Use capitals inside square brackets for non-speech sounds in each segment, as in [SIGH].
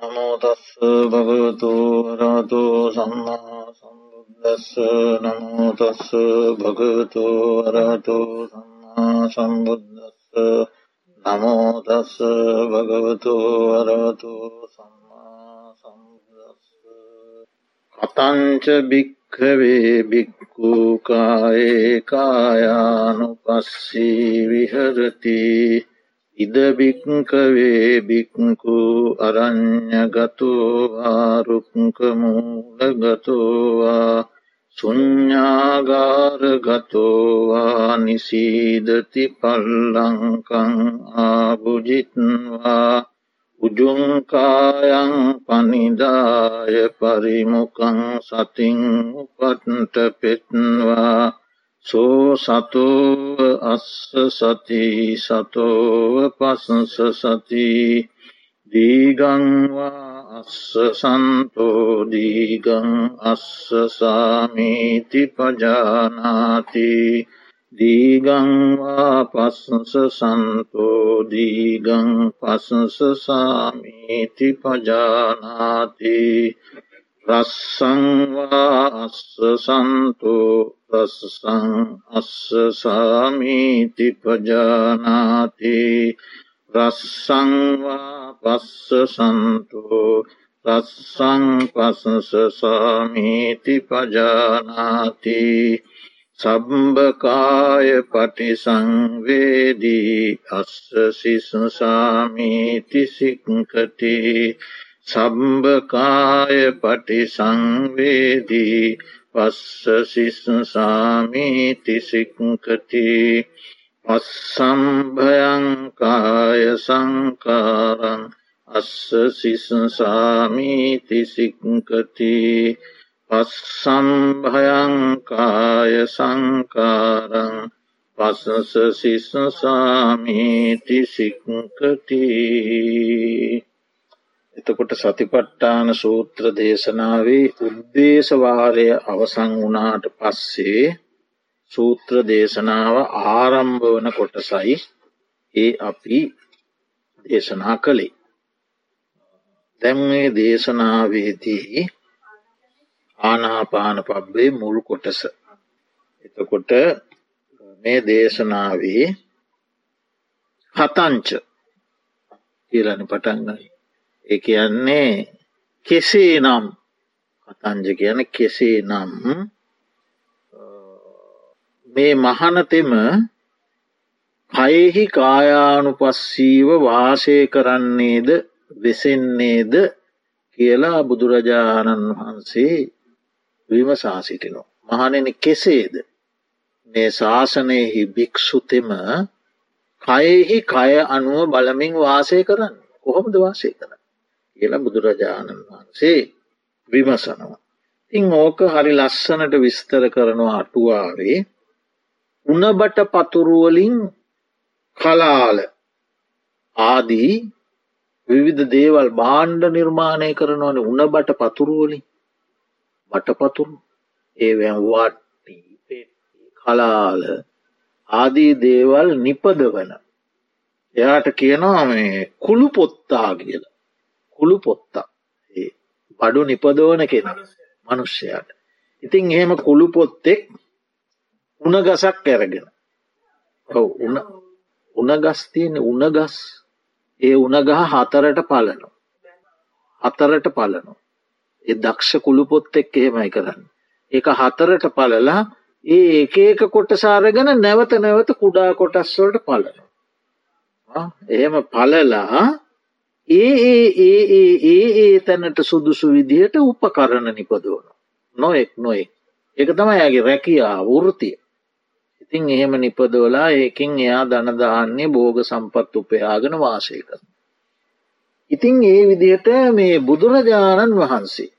නමෝතස්ස භගවතු වරහතු සම්මා සම්බුද්දස්ස නමෝතස්ස භගවතු වරහතු සම්මා සම්බුද්දස්ස නමෝතස්ස භගවතු වරහතු සම්මා සම්බුද්දස්ස කතංච භික්ඛවේ භික්ඛු කායේ කායානුපස්සී විහෙරති ඉදභික්කවේ භික්කු අරං්ඥගතෝවා රුක්කමූලගතෝවා සුඥ්ඥාගාරගතෝවා නිසීදති පල්ලංකං ආභුජිත්වා උජුංකායන් පනිදාය පරිමුකං සතිං උපට්ට පෙත්වා සෝ සතෝව අස්ස සති සතෝව පසංස සති දීගංවා අස්ස සන්තෝ දීගං අස්ස සාමීති පජානාති දීගංවා පස්සස සන්තෝ දීගං පසංස සාමීති පජානාති රස්සංවා අස්ස සන්තෝ රස්සං අස්ස සාමීති පජානාති රස්සංවා පස්ස සන්තෝ රස්සං පසස සාමීති පජානාති සබ්භකාය පටිසංවේදී අස්ස සිසුසාමීති සික්කති සම්භකාය පටිසංවේදී පස්ස සිස්සාමීති සික්කති පස්සම්භයංකාය සංකාරං අස්ස සිස්සාමීති සික්කති පස්සම්භයංකාය සංකාරං පසස සිස්සසාමීති සික්කතිී එතකොට සතිපට්ඨාන සූත්‍ර දේශනාවේ උද්දේශවාරය අවසං වනාට පස්සේ සූත්‍ර දේශනාව ආරම්භ වන කොටසයි ඒ අපි දේශනා කළේ. දැම්වේ දේශනාවේදී ආනාපාන පබ්බේ මුල් කොටස. එතකොට මේ දේශනාවේ හතංච කියලන පටන්ගයි. ඒ කියන්නේ කෙසේ නම් කතංජ කියන කෙසේ නම් මේ මහනතෙම කයෙහි කායානුපස්සීව වාසය කරන්නේද වෙසෙන්නේද කියලා බුදුරජාණන් වහන්සේ විමසා සිටිනෝ. මහනෙන කෙසේද මේ ශාසනයෙහි භික්‍ෂුතෙම කයෙහි කය අනුව බලමින් වාසය කරන්න කොහොමද වාසය කරන්න. කියලා බුදුරජාණන් වහන්සේ විමසනවා. ඉං ඕක හරි ලස්සනට විස්තර කරනවා අටුවාවේ උනබට පතුරුවලින් කලාල ආදී විවිධ දේවල් බාණ්ඩ නිර්මාණය කරනවන උනබට පතුරුවලින් බටපතුරු ඒ වට්ටි කලාල ආදී දේවල් නිපදවන. එයාට කියනවා මේ කුළු පොත්තා කියලා. කුළු පොත්තා බඩු නිපදවන කෙන මනුෂ්‍යයාට. ඉතින් එහෙම කුළු පොත්තෙක් උනගසක් ඇරගෙන උනගස් තියෙන උනගස් ඒ උනගහ හතරට පලනු. හතරට පලනු. ඒ දක්ෂ කුළු පොත්තෙක් එහෙමයි කරන්න. ඒක හතරට පලලා ඒ එක එක කොටසාරගෙන නැවත නැවත කුඩා කොටස්වලට පලන. එහෙම පලලා ඒ ඒ ඒ ඒ ඒ ඒ තැනට සුදුසු විදිහට උපකරණ නිපදවන නොෙක් නොෙක් එක තමයි ඇගේ රැකියා වෘතිය. ඉතිං එහෙම නිපදවලා ඒකින් එයා දනදාන්නේ බෝග සම්පත් උපයාගෙන වාසය කරන ඉතිං ඒ විදිහට මේ බුදුරජාණන් වහන්සේ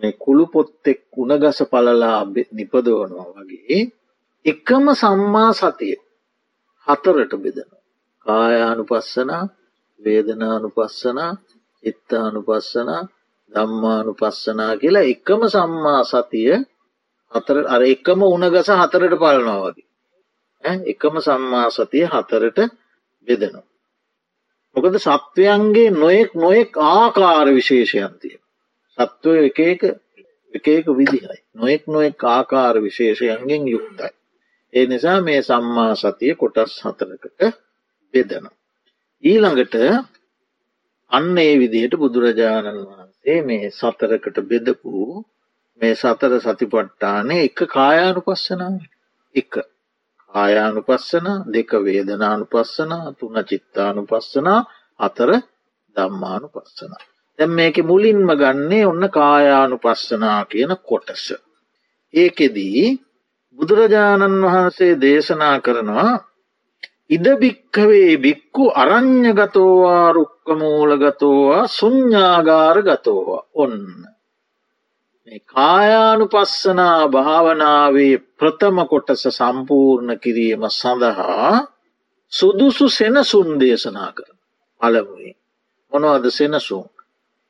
මේ කුළු පොත්තෙක් උනගස පලලා නිපදවනවා වගේ එකම සම්මා සතිය හතරට බෙදන කායානුපස්සනා වේදනානුපස්සනා චිත්තානුපස්සනා ධම්මානුපස්සනා කියලා එකම සම්මා සතිය හතර අර එකම උනගස හතරට පලනවා වගේ එකම සම්මා සතිය හතරට බෙදනවා. මොකද සත්වයන්ගේ නොයෙක් නොයෙක් ආකාර විශේෂයන්තිය. සත්වය එක එක එක විදිහයි. නොයෙක් නොයෙක් ආකාර විශේෂයන්ගෙන් යුක්තයි. ඒ නිසා මේ සම්මා සතිය කොටස් හතරකට බෙදන. ඊළඟට අන්න ඒ විදිහට බුදුරජාණන් වහන්සේ මේ සතරකට බෙදපු මේ සතර සතිපට්ටානය එක කායානු පස්සනාව එක කායානු පස්සන දෙක වේදනානු පස්සන තුන චිත්තානු පස්සනා අතර දම්මානු පස්සනා. දැම් මේක මුලින්ම ගන්නේ ඔන්න කායානු පස්සනා කියන කොටස. ඒකෙදී බුදුරජාණන් වහන්සේ දේශනා කරනවා ඉද භික්කවේ බික්කු අරං්ඥ ගතෝවා රුක්කමූල ගතෝවා සුඥ්ඥාගාර ගතෝවා ඔන්න. කායානු පස්සනා භාවනාවේ ප්‍රථම කොටස සම්පූර්ණ කිරීම සඳහා සුදුසු සෙනසුන් දේශනා කර අලමුවේ මොනවද සෙනසුන්?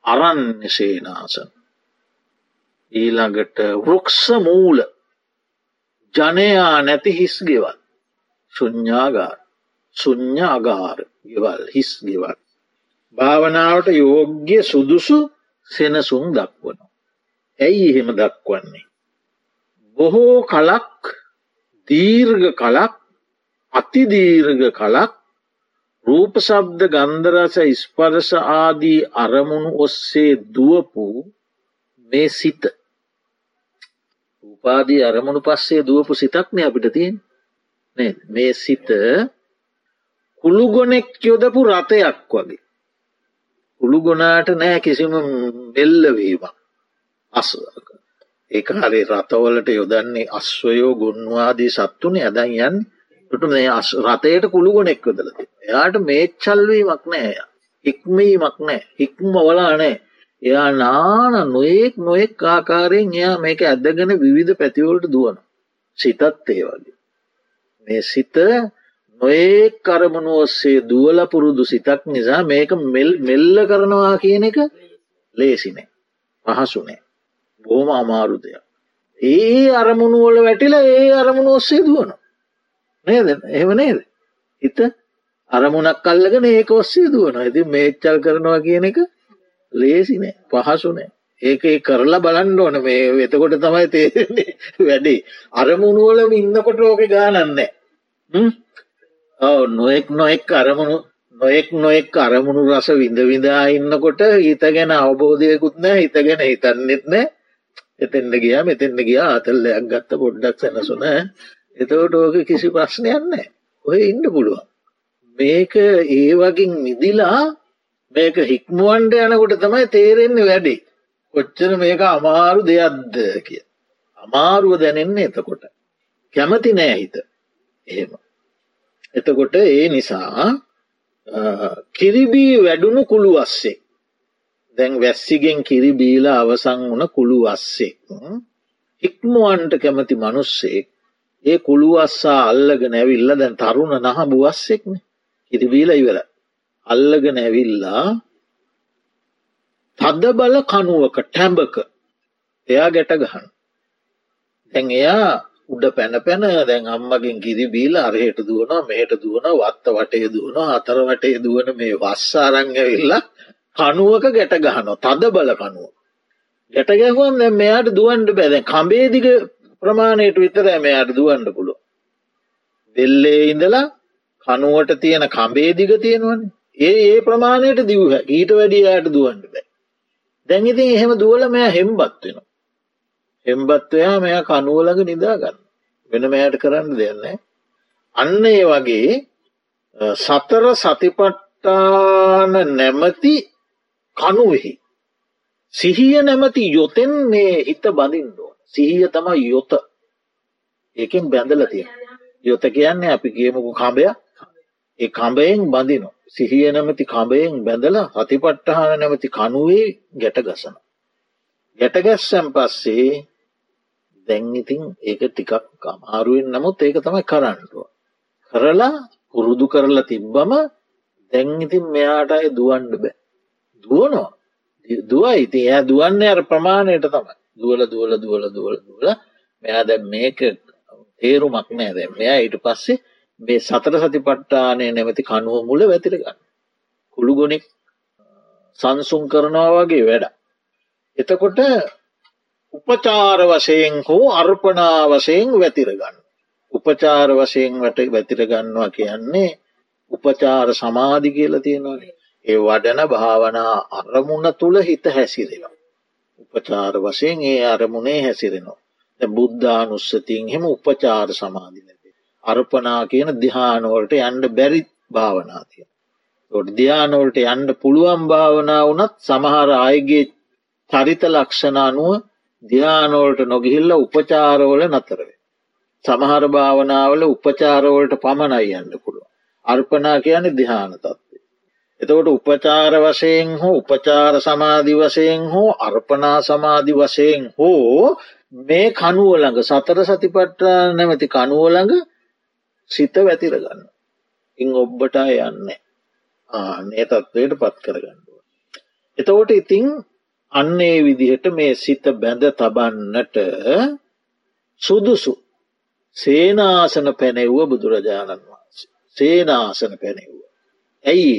අරන්න සේනාසන. ඊළඟට වෘක්ෂ මූල. ජනයා නැති හිස් ගෙවල්. ශුඥ්ඥාගාර සුඥ්ඥ අගාර ගෙවල් හිස් ගෙවල්. භාවනාවට යෝග්‍ය සුදුසු සෙනසුන් දක්වන ඇයි එහෙම දක්වන්නේ. බොහෝ කලක් දීර්ග කලක් අතිදීර්ග කලක් රූපශබ්ද ගන්දරස ස්පරස ආදී අරමුණු ඔස්සේ දුවපු මේ සිත. රූපාදී අරමුණු පස්සේ දුවපු සිතක්න අපිට තියෙන් මේ සිත කුළුගොනෙක් යොදපු රථයක් වගේ. කුළුගොනාට නෑ කිසිම බෙල්ලවීමක් අස් ඒක හරි රතවලට යොදන්නේ අස්වයෝ ගොන්වාදී සත්තුනේ. ඇදන් යන්න. ට මේ අස් රතයට කුළුගොනෙක් යොදලති එයාට මේ චල්වීමක් නෑ හික්මීමක් නෑ. හික්ම වලා නෑ. එයා නාන නොයෙක් නොයෙක් ආකාරයෙන් එයා මේක ඇදගෙන විවිධ පැතිවලට දුවන සිතත් ඒ වගේ. මේ සිත නොඒ කරමුණු ඔස්සේ දුවල පුරුදු සිතක් නිසා මේක මෙල්ල කරනවා කියන එක ලේසිනේ පහසුනේ බොහොම අමාරු දෙයක්. ඒ අරමුණුවල වැටිලා ඒ අරමුණ ඔස්සේ දුවන. නේද? එහෙම නේද. හිත අරමුණක් කල්ලගෙන ඒක ඔස්සේ දුවන ඇති මේච්චල් කරනවා කියන එක ලේසිනේ පහසුනේ ඒක කරලා බලන්න ඕන. මේ එතකොට තමයි තේරෙන්නේ වැඩේ. අරමුණුවලම ඉන්නකොට ඕක ගානන්නේ ඔව නොෙක් නොෙක් අරමුණු නොයෙක් නොෙක් අරමුණු රස විඳ විඳා ඉන්නකොට හිත ගැන අවබෝධයකුත් නෑ හිතගෙන හිතන්නෙත් නෑ එතෙන්ට ගියා මෙතෙන්ට ගියා අතල්ලයක් ගත්ත පොඩ්ඩක් සැනසුන. එතවට ඕක කිසි ප්‍රශ්නයන්න ඔය ඉන්න පුළුවන්. මේක ඒ වගින් මිදිලා මේක හික්මුවන්ට යනකොට තමයි තේරෙන්නේ වැඩි. කොච්චර මේක අමාරු දෙයක්ද කිය අමාරුව දැනෙන්නේ එතකොට. කැමති නෑ හිත. එහෙම. එතකොට ඒ නිසා කිරිබී වැඩුණු කුළු අස්සේ. දැන් වැස්සිගෙන් කිරි බීලා අවසං වන කුළු අස්සෙක් ඉක්මුවන්ට කැමති මනුස්සෙක් ඒ කුළු අස්සා අල්ලග නැවිල්ල දැන් තරුණ නහ බුවස්සෙක්න කිරිබීල ඉවර අල්ලග නැවිල්ලා තද බල කනුවක ටැම්බක එයා ගැට ගහන් දැන් එයා උඩ පැන පැන දැන් අම්මගෙන් කිරි බීල අරහෙට දුවන මෙහට දුවන වත්ත වටේ දුවන අතර වටේ දුවන මේ වස්සාරංගවිල්ලා කනුවක ගැට ගහනවා තද බල කනුව. ගැට ගැහුවම් දැ මෙයාට දුවන්ට බැදැ කම්බේදික ප්‍රමාණයට විතර මෙයාට දුවන්ඩ පුළුව. දෙල්ලේ ඉඳලා කනුවට තියෙන කම්බේදික තියෙනවන ඒ ඒ ප්‍රමාණයට දිවහ ඊට වැඩියයාට දුවන්ට බෑ. දැන්ඉතින් එහෙම දුවල මෙයා හෙම්බත් වෙන. හෙම්බත්වයා මෙයා කනුවලඟ නිදාගන්න වෙන මෙයට කරන්න දෙන්නේ. අන්න ඒ වගේ සතර සතිපට්ටාන නැමති කනුවෙහි. සිහිය නැමති යොතෙන් මේ හිත බඳින්ඩුව. සිහිය තමයි යොත ඒකෙන් බැඳල තිය. යොත කියන්නේ අපි කියමුකු කඹය ඒ කඹයෙන් බඳිනු. සිහිය නැමති කඹයෙන් බැඳල හතිපට්ටහන නැමති කනුවේ ගැට ගසන. ගැටගැස්සැම් පස්සේ දැන්ඉතින් ඒක ටිකක් කමාරුවෙන් නමුත් ඒක තමයි කරන්නටුව. කරලා පුරුදු කරලා තිබ්බම දැන්ඉතින් මෙයාටයි දුවන්ඩ බෑ. දුවනවා දුව ඉති එය දුවන්න අර ප්‍රමාණයට තමයි දුවල දුවල දුවල දුවල දුවල මෙයා දැ මේක තේරුමක් නෑ දැ මෙයා ඊට පස්සේ මේ සතර සති පට්ටානය නැමති කනුව මුල වැතිර ගන්න කුළුගොනෙක් සංසුන් කරනවා වගේ වැඩ. එතකොට උපචාර වශයෙන් හෝ අර්පනා වශයෙන් වැතිරගන්න. උපචාර වශයෙන් වට වැතිරගන්නවා කියන්නේ උපචාර සමාධි කියල තියෙනවානේ ඒ වඩන භාවනා අරමුණ තුළ හිත හැසිරෙනවා. උපචාර වශයෙන් ඒ අරමුණේ හැසිරෙනවා. බුද්ධානුස්සතින් හෙම උපචාර සමාධිනති. අර්පනා කියන දිහානෝලට යන්ඩ බැරි භාවනාතිය. ොට ධ්‍යානෝලට යන්ඩ පුළුවන් භාවනා වනත් සමහර අයගේ චරිත ලක්ෂණ අනුව ධ්‍යානෝලට නොගිහිල්ල උපචාරවල නතරවේ. සමහර භාවනාවල උපචාරවලට පමණයි යන්න පුළුව. අර්පනා කියන දිහාන තත්වේ. එතකොට උපචාර වශයෙන් හෝ උපචාර සමාධි වශයෙන් හෝ අර්පනා සමාධි වශයෙන් හෝ මේ කනුවළඟ සතර සතිපට්ටා නැමැති කනුවළඟ සිත වැතිරගන්න. ඉං ඔබ්බට යන්න ආනේ තත්වයට පත් කරගන්නුව. එතකොට ඉතිං අන්නේ විදිහට මේ සිත බැඳ තබන්නට සුදුසු සේනාසන පැනෙව්ව බුදුරජාණන් වහන්සේ. සේනාසන පැනෙව්ව. ඇයි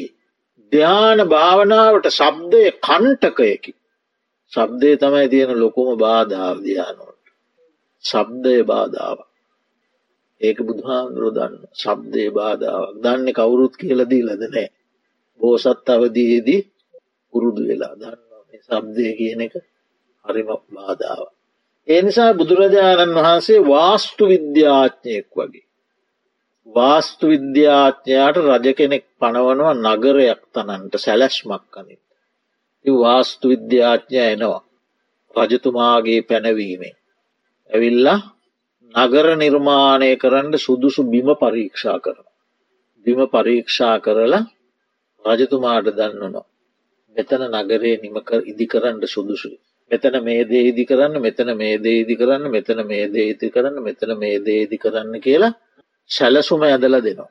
ධ්‍යාන භාවනාවට ශබ්දය කණ්ටකයකි. ශබ්දය තමයි තියෙන ලොකුම බාධාවධ්‍යානුවට. ශබ්දය බාධාව. ඒක බුදුහාන්දුරු දන්න ශබ්දය බාධාවක් දන්න කවුරුත් කියලදී ලද නෑ. බෝසත් අවදයේදී පුරුදු වෙලා දන්න ශබ්දය කියන එක හරිම බාධාව. ඒ නිසා බුදුරජාණන් වහන්සේ වාස්තු විද්‍යාඥයෙක් වගේ. වාස්තු විද්‍යාඥයාට රජ කෙනෙක් පනවනවා නගරයක් තනන්ට සැලැස්මක් කනින්. වාස්තු විද්‍යාඥය එනවා. රජතුමාගේ පැනවීමේ. ඇවිල්ලා නගර නිර්මාණය කරන්න සුදුසු බිම පරීක්ෂා කරන. බිම පරීක්ෂා කරලා රජතුමාට දන්නනවා. මෙතන නගරේ නිමක ඉදිකරන්න සුදුසුයි. මෙතන මේ දේ ඉදි කරන්න මෙතන මේ දේ ඉදි කරන්න මෙතන මේ දේ ඉති කරන්න මෙතන මේ දේ ඉදි කරන්න කියලා සැලසුම ඇදල දෙනවා.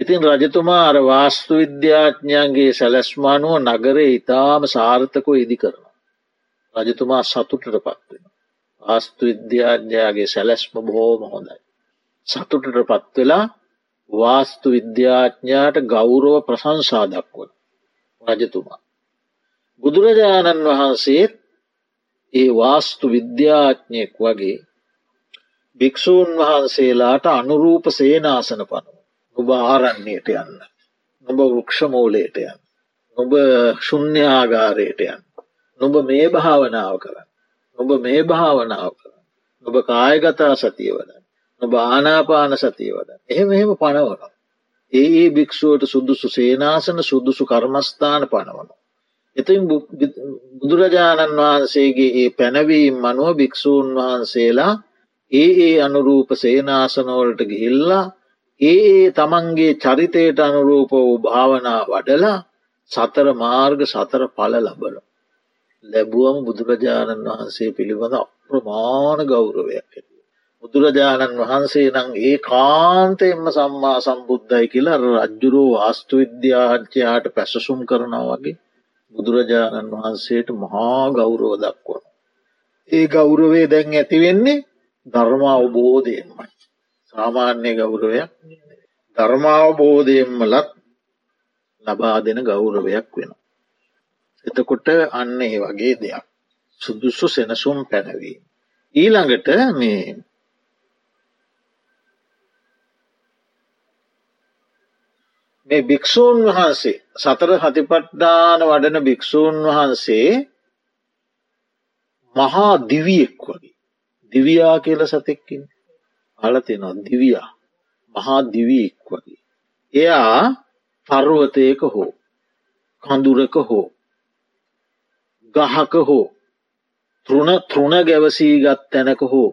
ඉතින් රජතුමා අර වාස්තු විද්‍යාඥයන්ගේ සැලැස්මානුව නගරේ ඉතාම සාර්ථකව ඉදි කරනවා. රජතුමා සතුටට පත්වෙන. ආස්තු විද්‍යාඥයාගේ සැලැස්ම බොහෝම හොඳයි. සතුටට පත්වෙලා වාස්තු විද්‍යාඥාට ගෞරව ප්‍රශංසා දක්වන රජතුමා. බුදුරජාණන් වහන්සේත් ඒ වාස්තු විද්‍යාඥයෙක් වගේ භික්‍ෂූන් වහන්සේලාට අනුරූප සේනාසන පනු. ඔබ ආරන්නේයට යන්න. නොබ වෘක්ෂමූලයට යන්න. නොබ ශුන්්‍යාගාරයට යන්න. නොබ මේ භාවනාව කරන්න. නොබ මේ භාවනාව කරන්න. නොබ කායගතා සතිය වදන්න. නොබ ආනාපාන සතිය වදන්න. එහෙම එහෙම පනවන. ඒ ඒ භික්‍ෂුවට සුදුසු සේනාසන සුදුසු කර්මස්ථාන පනවන. එතින් බුදුරජාණන් වහන්සේගේ ඒ පැනවීම් මනුව භික්‍ෂූන් වහන්සේලා ඒ ඒ අනුරූප සේනාසනවලට ගිහිල්ලා ඒ ඒ තමන්ගේ චරිතයට අනුරූප වූ භාවනා වඩලා සතර මාර්ග සතර පල ලබන. ලැබුවම බුදුරජාණන් වහන්සේ පිළිබඳ අප්‍රමාණ ගෞරවයක් ඇති. බුදුරජාණන් වහන්සේ නං ඒ කාන්තයෙන්ම සම්මා සම්බුද්ධයි කියලා රජ්ජුරෝ වාස්තු විද්‍යාංචයාට පැසසුම් කරනවා වගේ බුදුරජාණන් වහන්සේට මහා ගෞරව දක්වන. ඒ ගෞරවේ දැන් ඇතිවෙන්නේ ධර්ම අවබෝධයෙන්මයි. සාමාන්‍ය ගෞරවයක් ධර්මාවබෝධයෙන්මලත් ලබා දෙන ගෞරවයක් වෙන. එතකොට අන්න ඒ වගේ දෙයක්. සුදුස්සු සෙනසුම් පැනවීම. ඊළඟට මේ මේ භික්‍ෂූන් වහන්සේ සතර හතිපට්ඩාන වඩන භික්‍ෂූන් වහන්සේ මහා දිවියෙක් වගේ. දිවයා කියල සතෙක්කින් අලතිනවා දිවයා. මහා දිවියෙක් වගේ. එයා පර්වතයක හෝ කඳුරක හෝ ගහක හෝ තෘණ තෘණ ගැවසීගත් තැනක හෝ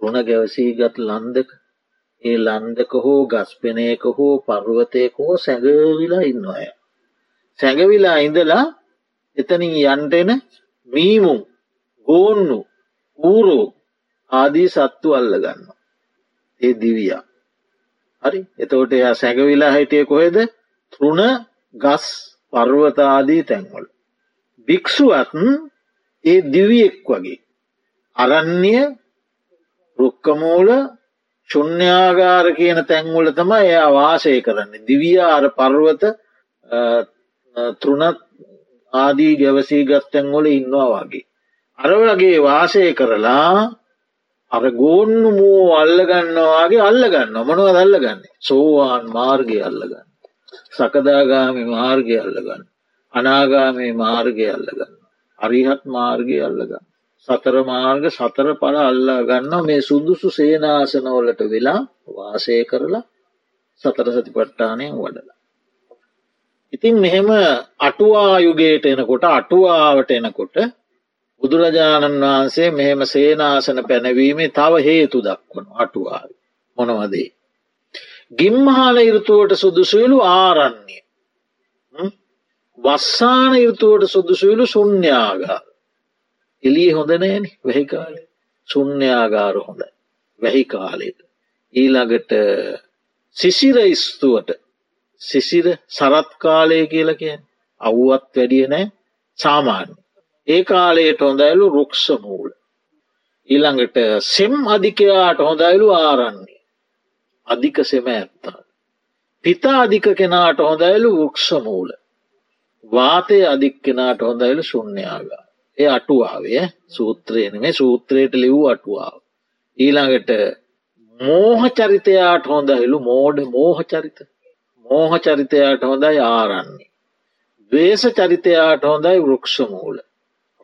තෘණ ගැවසීගත් ලන්දක ඒ ලන්දක හෝ ගස්පෙනයක හෝ පර්වතයක හෝ සැඟවිලා ඉන්න අය. සැඟවිලා ඉඳලා එතනින් යන්ටෙන මීමුම් ගෝන්නු ඌරෝ ආදී සත්තු අල්ල ගන්න. ඒ දිවියා. හරි එතවට එයා සැඟවිලා හිටිය කොහෙද තෘණ ගස් පර්වතාදී තැන්වල. භික්‍ෂුවත් ඒ දිවියෙක් වගේ. අරන්නේ රුක්කමූල ශුන්‍යාගාර කියන තැන්වල තම එයා වාසය කරන්නේ. දිවියාර පර්වත තෘණත් ආදී ගැවසී ගත්තැන්වල ඉන්නවා වගේ. අර වගේ වාසය කරලා අර ගෝන්නු මූ අල්ලගන්නවාගේ අල්ලගන්න මොනව දල්ලගන්න සෝවාන් මාර්ගය අල්ලගන්න. සකදාගාමි මාර්ගය අල්ලගන්න. අනාගාමේ මාර්ගය අල්ලගන්න. අරිහත් මාර්ගය අල්ලගන්න. සතර මාර්ග සතර පල අල්ලා ගන්න මේ සුදුසු සේනාසනවලට වෙලා වාසය කරලා සතර සතිපට්ටානයෙන් වඩලා. ඉතින් මෙහෙම අටුවායුගේට එනකොට අටුවාවට එනකොට බුදුරජාණන් වහන්සේ මෙහෙම සේනාසන පැනවීමේ තව හේතු දක්වන අටුවාව මොනවදේ. ගිම්මහාල ඉරුතුවට සුදුසුවිලු ආරන්නේ. වස්සාන යුතුවට සුදුසුවිලු සුන්්‍යාගාර. එලිය හොඳ නෑන වැහිකාලේ සුන්්‍යාගාර හොඳ වැහි කාලෙට. ඊළඟට සිසිර ස්තුවට සිසිර සරත්කාලය කියල කියෙන් අව්වත් වැඩිය නෑ සාමාන්‍ය. ඒ කාලයට හොඳයිලු රුක්ෂ මූල. ඊළඟට සෙම් අධිකයාට හොඳයිලු ආරන්නේ. අධික සෙම ඇත්තා. පිතා අධික කෙනාට හොඳයිලු වෘක්ෂ මූල. වාතය අධික් කෙනාට හොඳයිලු ශුන්්‍යයාගා. ඒ අටුවාවේ සූත්‍රයන මේ සූත්‍රයට ලිව් අටුවාව. ඊළඟට මෝහ චරිතයාට හොඳහිලු මෝඩ මෝහ චරිත මෝහ චරිතයාට හොඳයි ආරන්නේ. වේස චරිතයාට හොඳයි වෘක්ෂමූල.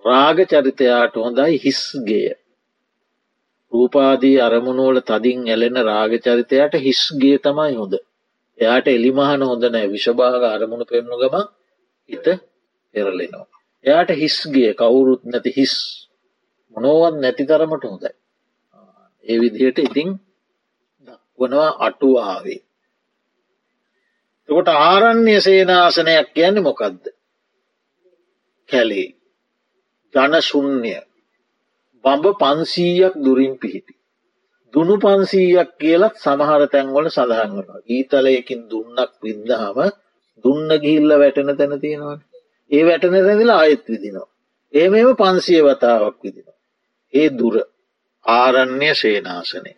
රාග චරිතයාට හොඳයි හිස්ගේ. රූපාදී අරමුණුවල තදින් ඇලෙන රාග චරිතයට හිස්ගේ තමයි හොඳ. එයාට එලිමහන හොඳ නෑ විශභාග අරමුණු පෙන්නු ගම හිත පෙරලෙනවා. එයාට හිස්ගේ කවුරුත් නැති හිස් මොනෝවත් නැති තරමට හොඳයි. ඒ විදිහට ඉතිං දක්වනවා අටුවාවේ. තකොට ආරණ්‍ය සේනාසනයක් කියන්න මොකක්ද. කැලේ ජනශුන්්‍ය බඹ පන්සීයක් දුරින් පිහිටි. දුනු පන්සීයක් කියලත් සමහර තැන්වල සඳහන් වනවා ඊතලයකින් දුන්නක් වින්දහම දුන්න ගිහිල්ල වැටෙන තැන තියෙනවන ඒ වැටන තැඳලා ආයත් විදිනවා. ඒ මෙම පන්සිය වතාවක් විදිනවා. ඒ දුර ආරණ්‍ය සේනාසනය.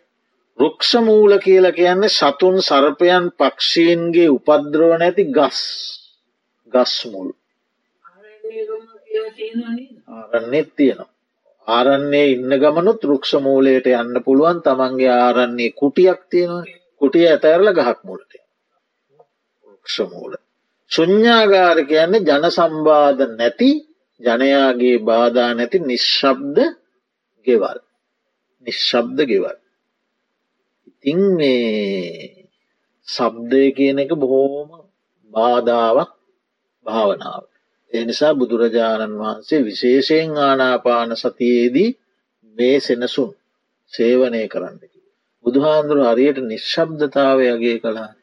රුක්ෂමූල කියල කියන්නේ සතුන් සර්පයන් පක්ෂීන්ගේ උපද්‍රව නැති ගස් ගස්මුල් ආරන්නෙත් තියෙනවා. ආරන්නේ ඉන්න ගමනුත් රුක්ෂ මූලයට යන්න පුළුවන් තමන්ගේ ආරන්නේ කුටියක් තියෙනවා කුටිය ඇතැරල ගහක් මුලට රුක්ෂමූල. සුඥ්ඥාගාර කියන්නේ ජන සම්බාධ නැති ජනයාගේ බාධා නැති නිශ්ශබ්ද ගෙවල් නිශ්ශබ්ද ගෙවල්. ඉතිං මේ සබ්දය කියන එක බොහෝම බාධාවක් භාවනාව. එනිසා බුදුරජාණන් වහන්සේ විශේෂයෙන් ආනාපාන සතියේදී මේ සෙනසුන් සේවනය කරන්නකි. බුදුහාන්දුරු හරියට නිශ්ශබ්දතාවයගේ කළා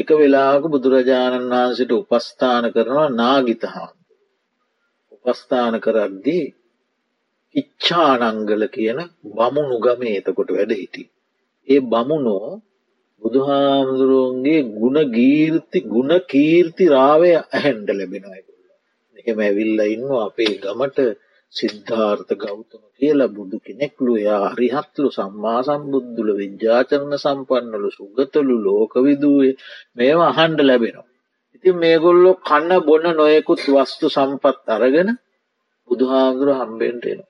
එක වෙලාක බුදුරජාණන් වහන්සට උපස්ථාන කරනවා නාගිතහාන්. උපස්ථාන කරද්දී ඉච්ඡානංගල කියන බමුණු ගමේ එතකොට වැඩ හිටි. ඒ බමුණෝ බුදුහාමුදුරුවන්ගේ ගුණ ගීර්ති ගුණ කීර්ති රාවය ඇහැන්ඩ ලැබෙනයි. එහෙම ඇවිල්ල ඉන්න අපේ ගමට සිද්ධාර්ථ ගෞතම කියලා බුදු කෙනෙක්ලු යා හරිහත්ලු සම්මා සම්බුද්ධුල විද්‍යාචරණ සම්පන්නලු සුගතලු ලෝකවිදුවේ මේවා අහන්ඩ ලැබෙනවා. ඉතින් මේගොල්ලො කන්න බොන්න නොයෙකුත් වස්තු සම්පත් අරගෙන බුදුහාමුදුර හම්බෙන්ටෙන.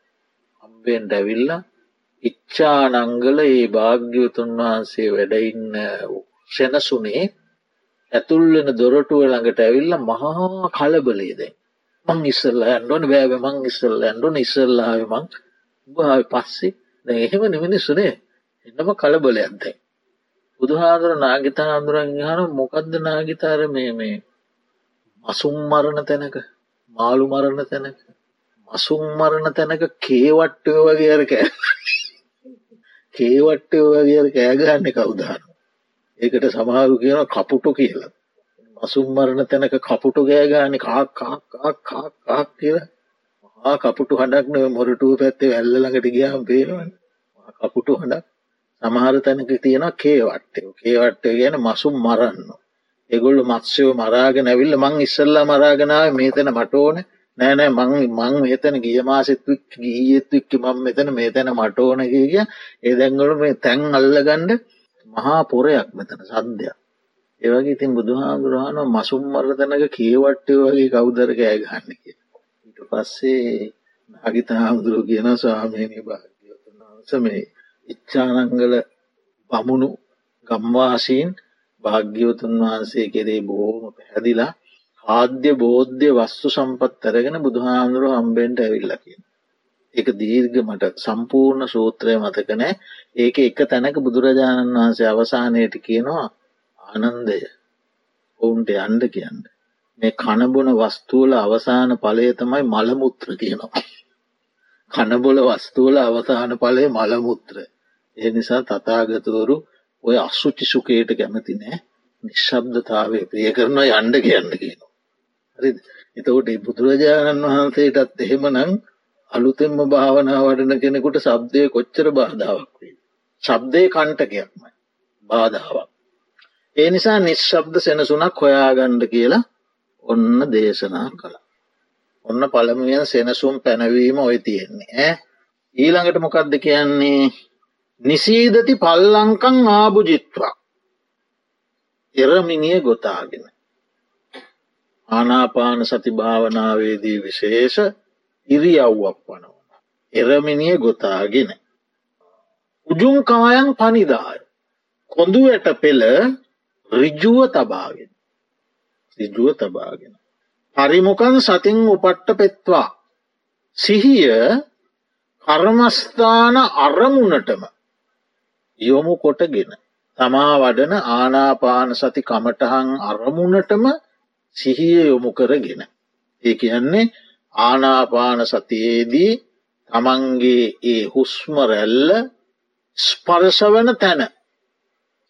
හම්බෙන් ඩැවිල්ලා ඉච්ඡානංගල ඒ භාග්‍යවතුන් වහන්සේ වැඩඉන්න සෙනසුනේ ඇතුල්ලෙන දොරටුව ළඟට ඇවිල්ල මහා කලබලේදැයි. මං ඉස්සල්ල ඇන්ඩුවන බෑව මං ඉස්සල්ල ඇන්ඩුවන ඉස්සල්ලාව මං. බාව පස්සේ. දැ එහෙම නිමිනිස්සුනේ එන්නම කලබලයක්දැයි. බුදුහාදුර නාගිතාහාදුරන් හන මොකක්ද නාගිතාර මේ මේ මසුම් මරණ තැනක මාළු මරණ තැනක මසුම් මරණ තැනක කේවට්ටය වගේ අර කෑ. කේවට්ටය වගේ කෑගන්න කවුදාන ඒකට සමහරු කියන කපුටු කියලා. අසුම් මරණ තැනක කපුටු ගෑගාන කාක් කියල. මහා කපුටු හඬක්නව මොරටුව පැත්තේ ඇල්ලඟට ගියාම් පේනවන. කපුටු හඬක්. සමහර තැනක තියෙන කේවට්ටය කේවට්ටය ගැන මසුම් මරන්න. එගොල්ලු මත්සයෝ මරාගෙන ඇවිල්ල මං ඉස්සල්ලා මරාගෙනාව මේතන මටෝන නෑනෑ මං මං මෙතන ගිය මාසෙත්වික් ගීයත්වික්ක මං මෙතන මේ තැන මටෝන කිය ඒ දැංගොලු මේ තැන් අල්ලගණ්ඩ මහා පොරයක් මෙතන සන්ධයක් ඒවගේ ඉතින් බුදුහාමුදුරහන මසුම් මර තැනක කියවට්ටය වගේ කවුදර කෑ ගන්න කිය. ඊට පස්සේ අගිත හාමුදුරුව කියන ස්වාමීනී භාග්‍යවතුන් වහන්ස මේ ඉච්චානංගල බමුණු ගම්වාසීන් භාග්‍යවතුන් වහන්සේ කෙරේ බොහෝම පැහැදිලා ආද්‍ය බෝධ්‍ය වස්තු සම්පත් අරගෙන බුදුහාමුදුරුව හම්බෙන්ට ඇවිල්ල කියන. එක දීර්ග මට සම්පූර්ණ සූත්‍රය මතකනෑ ඒක එක තැනක බුදුරජාණන් වහන්සේ අවසානයට කියනවා ආනන්දය ඔවුන්ට යන්ඩ කියන්න. මේ කණබොන වස්තුූල අවසාන පලය තමයි මළමුත්‍ර කියනවා. කණබොල වස්තුූල අවසාන පලය මළමුත්‍ර. ඒ නිසා තතාගතවරු ඔය අස්සුචි සුකයට කැමති නෑ නිශ්ශබ්දතාවේ ප්‍රිය කරන යන්ඩ කියන්න කියනවා. හරි එතකොට බුදුරජාණන් වහන්සේටත් එහෙමනං අලුතෙන්ම භාවනා වඩන කෙනෙකුට සබ්දය කොච්චර බාධාවක් වේ. ශබ්දය කණ්ටකයක්මයි බාධාවක්. ඒ නිසා නිශ්ශබ්ද සෙනසුනක් හොයාගණ්ඩ කියලා ඔන්න දේශනා කළ. ඔන්න පළමුුවෙන් සෙනසුම් පැනවීම ඔය තියෙන්නේ ඇ ඊළඟට මොකක්ද කියන්නේ නිසීදති පල්ලංකං ආභුජිත්වා එරමිනිය ගොතාගෙන ආනාපාන සති භාවනාවේදී විශේෂ ඉරියව්වක් වනවන. එරමිනිය ගොතාගෙන. උජුංකායන් පනිදාය. කොඳු ඇට පෙළ රිජුව තබාගෙන. රිජුව තබාගෙන. පරිමුකන් සතින් උපට්ට පෙත්වා. සිහිය කර්මස්ථාන අරමුණටම යොමු කොටගෙන. තමා වඩන ආනාපාන සති කමටහන් අරමුණටම සිහිය යොමු කරගෙන. ඒ කියන්නේ ආනාපාන සතියේදී තමන්ගේ ඒ හුස්ම රැල්ල ස්පර්ශවන තැන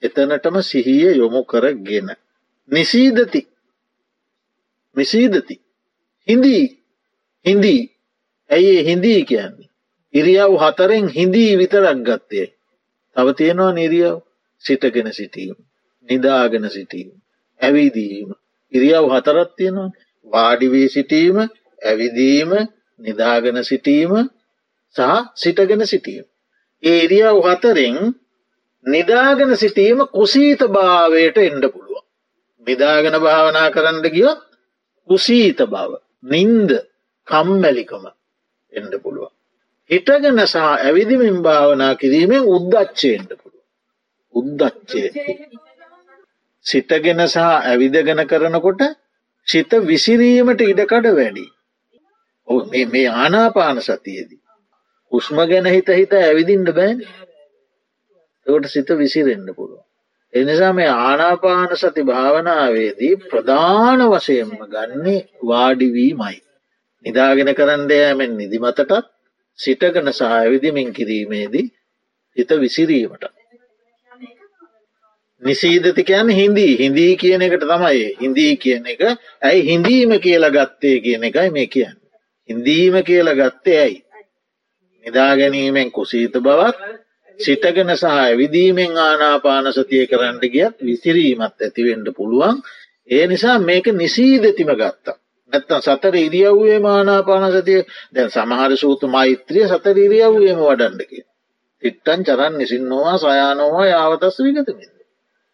එතනටම සිහිය යොමු කරගෙන. නිසීදති නිසීදති හින්දී හින්දී ඇයි හින්දී කියන්නේ. ඉරියව් හතරෙන් හින්දී විතරක් ගත්තේ. තව තියෙනවා නිරියව් සිටගෙන සිටීම. නිදාගෙන සිටීම. ඇවිදීම. ඉරියව් හතරත් තියෙනවා වාඩිවී සිටීම ඇවිදීම නිදාගෙන සිටීම සහ සිටගෙන සිටීම. ඒ ඉරියව් හතරෙන් නිදාගෙන සිටීම කුසීත භාවයට එන්ඩ පුළුවන්. නිදාගෙන භාවනා කරන්න ගියොත් කුසීත බව නින්ද කම්මැලිකම එන්ඩ පුළුවන්. හිටගෙන සහ ඇවිදිමින් භාවනා කිරීමෙන් උද්දච්චයෙන්ට පුළුව. උද්දච්චය සිටගෙන සහ ඇවිදගෙන කරනකොට සිත විසිරීමට ඉඩකඩ වැඩි. මේ ආනාපාන සතියේදී. උස්ම ගැන හිත හිත ඇවිදින්ට බෑන් තකට සිත විසිරෙන්න්න පුළුව. එනිසා මේ ආනාපාන සති භාවනාවේදී ප්‍රධාන වශයෙන්ම ගන්නේ වාඩිවීමයි. නිදාගෙන කරන්න යෑමෙන් නිදිමතටත් සිටගන සහවිදිමින් කිරීමේදී හිත විසිරීමට. නිසීදති කියන්න හින්දී හින්දී කියන එකට තමයි හින්දී කියන එක ඇයි හින්දීම කියලා ගත්තේ කියන එකයි මේ කියන්න. හින්දීම කියලා ගත්තේ ඇයි. නිදා ගැනීමෙන් කුසීත බවත් සිටගෙන සහ විදීමෙන් ආනාපාන සතිය කරන්න ගියත් විසිරීමත් ඇතිවෙන්ඩ පුළුවන් ඒ නිසා මේක නිසීදතිම ගත්තා. නැත්තම් සතර ඉරියව්වේ මානාපාන සතිය දැන් සමහර සූතු මෛත්‍රිය සතර ඉරියව්වේම වඩන්නක. ඉට්ටන් චරන් නිසින්නවා සයානෝවා යාවතස් විගතමින්ද.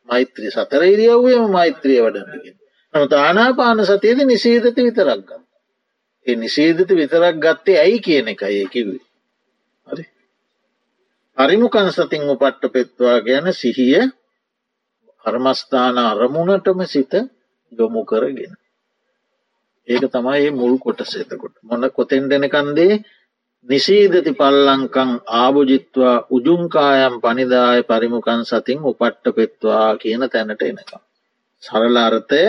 මෛත්‍රී සතර ඉරියව්වේම මෛත්‍රිය වඩන්නගෙන. නමුත් ආනාපාන සතියද නිසීදති විතරක් ගන්න. ඒ නිසේධත විතරක් ගත්තේ ඇයි කියන එක ඒකිවේ. හරි අරිමුකන් සතින් උපට්ට පෙත්වා ගැන සිහිය කර්මස්ථාන අරමුණටම සිත යොමු කරගෙන. ඒක තමයි මුල් කොට සේතකොට මොන කොතෙන් දෙනකන්දේ නිසීදති පල්ලංකං ආභුජිත්වා උජුංකායම් පනිදාය පරිමුකන් සතින් උපට්ට පෙත්වා කියන තැනට එනකම්. සරලාර්ථය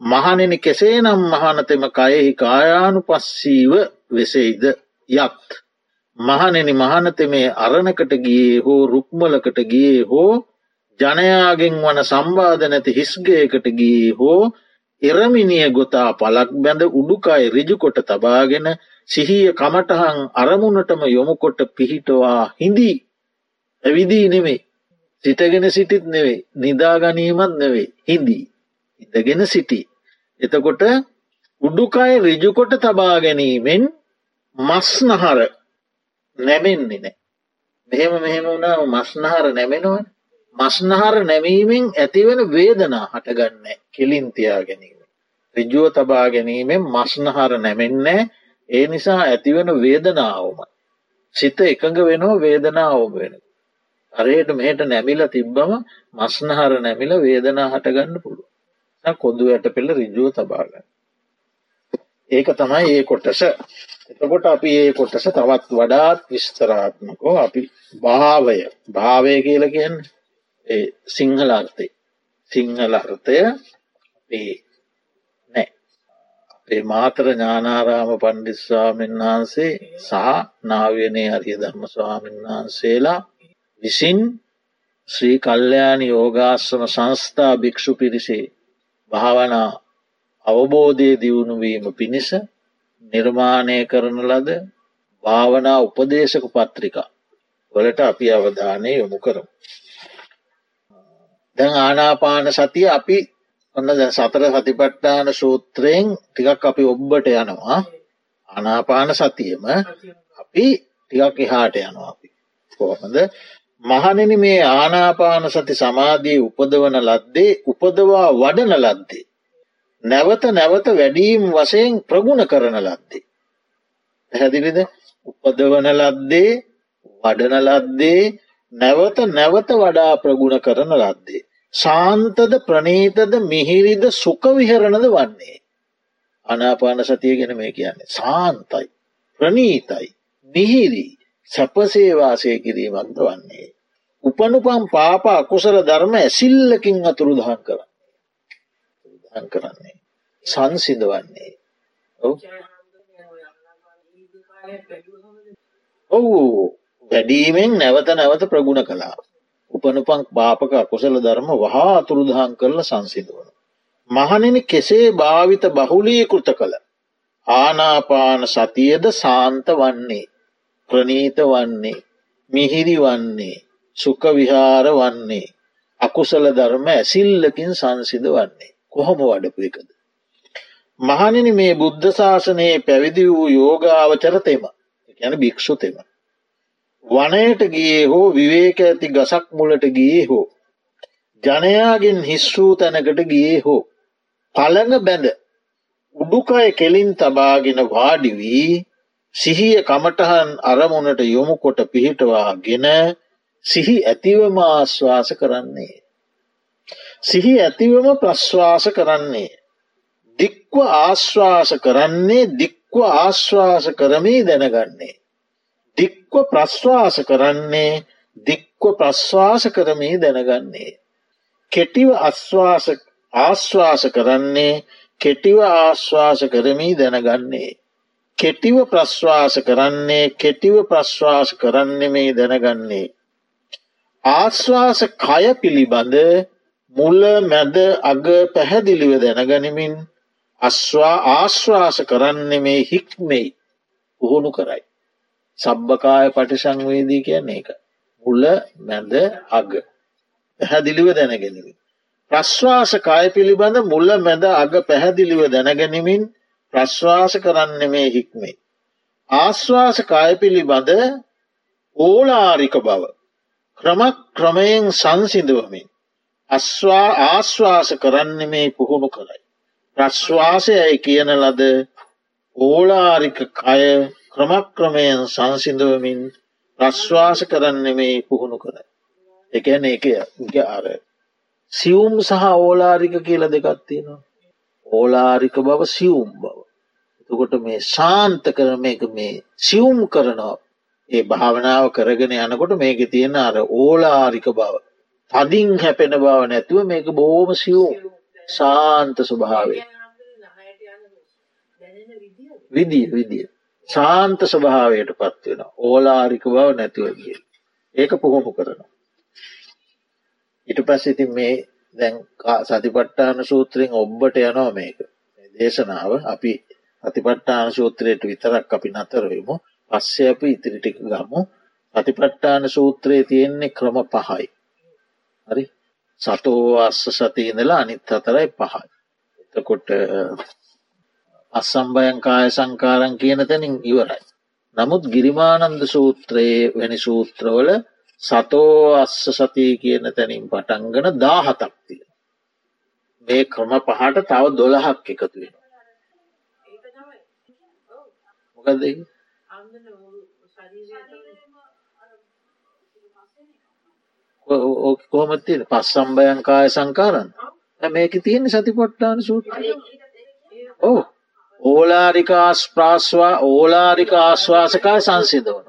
මහනෙන කෙසේ නම් මහනතෙම කයෙහි කායානු පස්සීව වෙසෙයිද යත්. මහනෙන මහනතෙමේ අරණකට ගියේ හෝ රුක්මලකට ගියේ හෝ ජනයාගෙන් වන සම්බාධ නැති හිස්ගයකට ගියේ හෝ එරමිනිය ගොතා පලක් බැඳ උඩුකායි රිජුකොට තබාගෙන සිහිය කමටහන් අරමුණටම යොමුකොට පිහිටවා හිඳී. ඇවිදී නෙමේ සිටගෙන සිටිත් නෙවේ නිදාගනීමත් නෙවේ හිදී ඉඳගෙන සිටි. එතකොට උඩුකය රිජුකොට තබා ගැනීමෙන් මස්නහර නැමෙන්නේ නෑ. මෙහෙම මෙහෙම වුණා මස්නහර නැමෙනවන මස්නහර නැමීමෙන් ඇතිවෙන වේදනා හටගන්න කෙලින් තියා ගැනීම. රිජුව තබා ගැනීමෙන් මස්නහර නැමෙන්නේ ඒ නිසා ඇතිවෙන වේදනාවම. සිත එකඟ වෙනවා වේදනාවම වෙන. අරයට මෙහට නැමිල තිබ්බම මස්නහර නැමිල වේදනා හටගන්න පුළුව. කොඳු ඇට පෙළ රිජුව තබාගන්න. ඒක තමයි ඒ කොටස. එතකොට අපි ඒ කොටස තවත් වඩාත් විස්තරාත්මකෝ අපි භාවය. භාවය කියල කියන්න ඒ සිංහල අර්ථය. සිංහල අර්ථය නෑ. අපේ මාතර ඥානාරාම පණ්ඩිස්වාමීන් වහන්සේ සහ නාවනේ අරිය ධර්ම ස්වාමීන් වහන්සේලා විසින් ශ්‍රී කල්්‍යයානි යෝගාශ්‍රම සංස්ථා භික්‍ෂු පිරිසේ භාවනා අවබෝධය දියුණුවීම පිණිස නිර්මාණය කරන ලද භාවනා උපදේශක පත්‍රිකා වලට අපි අවධානය යොමු කරමු. දැන් ආනාපාන සතිය අපි ඔන්න දැ සතර සතිපට්ඨාන සූත්‍රයෙන් ටිකක් අපි ඔබ්බට යනවා. ආනාපාන සතියම අපි ටිකක් එහාට යනවා අපි. කොහොමද? මහනෙන මේ ආනාපාන සති සමාධී උපදවන ලද්දේ උපදවා වඩන ලද්දේ. නැවත නැවත වැඩීම් වසයෙන් ප්‍රගුණ කරන ලද්දේ. පැහැදිලිද උපදවන ලද්දේ වඩන ලද්දේ නැවත නැවත වඩා ප්‍රගුණ කරන ලද්දේ. ශාන්තද ප්‍රනීතද මිහිරිද සුකවිහරණද වන්නේ. අනාපාන සතිය ගැන මේ කියන්නේ සාන්තයි ප්‍රනීතයි මිහිරි සැපසේවාසය කිරීමක්ද වන්නේ. උපනුපම් පාප අකුසල ධර්ම ඇසිල්ලකින් අතුරු දහන් කර. දහන් කරන්නේ. සංසිදවන්නේ. ඔවු වැඩීමෙන් නැවත නැවත ප්‍රගුණ කලා. උපනුපං පාපක අකුසල ධර්ම වහා අතුරුදහන් කරල සංසිදුවන. මහනෙන කෙසේ භාවිත බහුලීකෘත කළ. ආනාපාන සතියද සාන්ත වන්නේ. ප්‍රනීත වන්නේ. මිහිරි වන්නේ. සුකවිහාර වන්නේ. අකුසල ධර්ම ඇසිල්ලකින් සංසිද වන්නේ. කොහොම වඩපු එකද. මහනින මේ බුද්ධ ශාසනයේ පැවිදි වූ යෝගාවචරතෙම යන භික්‍ෂුතෙම. වනයට ගියේ හෝ විවේක ඇති ගසක් මුලට ගියේ හෝ. ජනයාගෙන් හිස්වූ තැනකට ගියේ හෝ. පළඟ බැඳ උඩුකය කෙලින් තබාගෙන වාඩි වී සිහිය කමටහන් අරමුණට යොමු කොට පිහිටවා ගෙන සිහි ඇතිවම ආශ්වාස කරන්නේ. සිහි ඇතිවම ප්‍රශ්වාස කරන්නේ. දික්ව ආශ්වාස කරන්නේ දික්ව ආශ්වාස කරමී දැනගන්නේ. දික්ව ප්‍රශ්වාස කරන්නේ දික්ව ප්‍රශ්වාස කරමී දැනගන්නේ. කෙටිව අශ්වාස ආශ්වාස කරන්නේ කෙටිව ආශ්වාස කරමී දැනගන්නේ. කෙටිව ප්‍රශ්වාස කරන්නේ කෙටිව ප්‍රශ්වාස කරන්න මේ දැනගන්නේ. ආශ්වාස කය පිළිබඳ මුල මැද අග පැහැදිලිව දැනගනිමින් අස්වා ආශ්වාස කරන්න මේ හික්මෙයි පුහුණු කරයි. සබ්භකාය පටිසංවේදී කියන්නේ එක. මුල මැද අග. පැහැදිලිව දැනගැනීම. ප්‍රශ්වාස කාය පිළිබඳ මුල්ල මැද අග පැහැදිලිව දැනගැනිමින් ප්‍රශ්වාස කරන්න මේ හික්මේ. ආශ්වාස කාය පිළිබඳ ඕලාරික බව. ක්‍රමක් ක්‍රමයෙන් සංසිදුවමින්. අස්වා ආශ්වාස කරන්න මේ පුහුණු කරයි. ප්‍රශ්වාසයයි කියන ලද ඕලාරික කය ක්‍රමක්‍රමයෙන් සංසිදුවමින් ප්‍රශ්වාස කරන්න මේ පුහුණු කරයි. එකන එක අර සියුම් සහ ඕලාරික කියල දෙකත්තිනවා. ඕලාරික බව සියුම් බව. එතකොට මේ ශාන්ත කරම එක මේ සියුම් කරනවා ඒ භාවනාව කරගෙන යනකොට මේක තියෙන අර ඕලාරික බව. තදින් හැපෙන බව නැතුව මේක බෝම සියුම් ශාන්ත ස්වභාවේ. විදිිය විදිිය. ශාන්ත ස්වභාවයට පත්වෙන ඕලාරික බව නැතිවගේ. ඒක පුහොමු කරනවා. ඉට පස් ඉතින් මේ දැන් සතිපට්ටාන සූත්‍රයෙන් ඔබ්බට යනවා මේක. දේශනාව අපි අතිපට්ටාන සූත්‍රයට විතරක් අපි නතරවමු පස්සය අපි ඉතිරිටික ගමු අතිපට්ටාන සූත්‍රයේ තියෙන්නේ ක්‍රම පහයි. හරි සතෝ අස්ස සතියඉඳලා අනිත් අතරයි පහයි. එතකොට අස්සම්භයන් කාය සංකාරන් කියන තැනින් ඉවරයි. නමුත් ගිරිමානන්ද සූත්‍රයේ වැනි සූත්‍රවල සතෝ අස්ස සතිය කියන තැනින් පටන්ගන දාහතක් තියෙන. මේ ක්‍රම පහට තව දොළහක් එකතු වෙන. මොකද කොහොමත්තිය පස් සම්භයන් කාය සංකාරන්න මේක තියෙන සතිපොට්ටාන සූත්‍ර ඕ ඕලාරික ආස්ප්‍රාස්වා ඕලාරික ආශ්වාසකාය සංසිදවන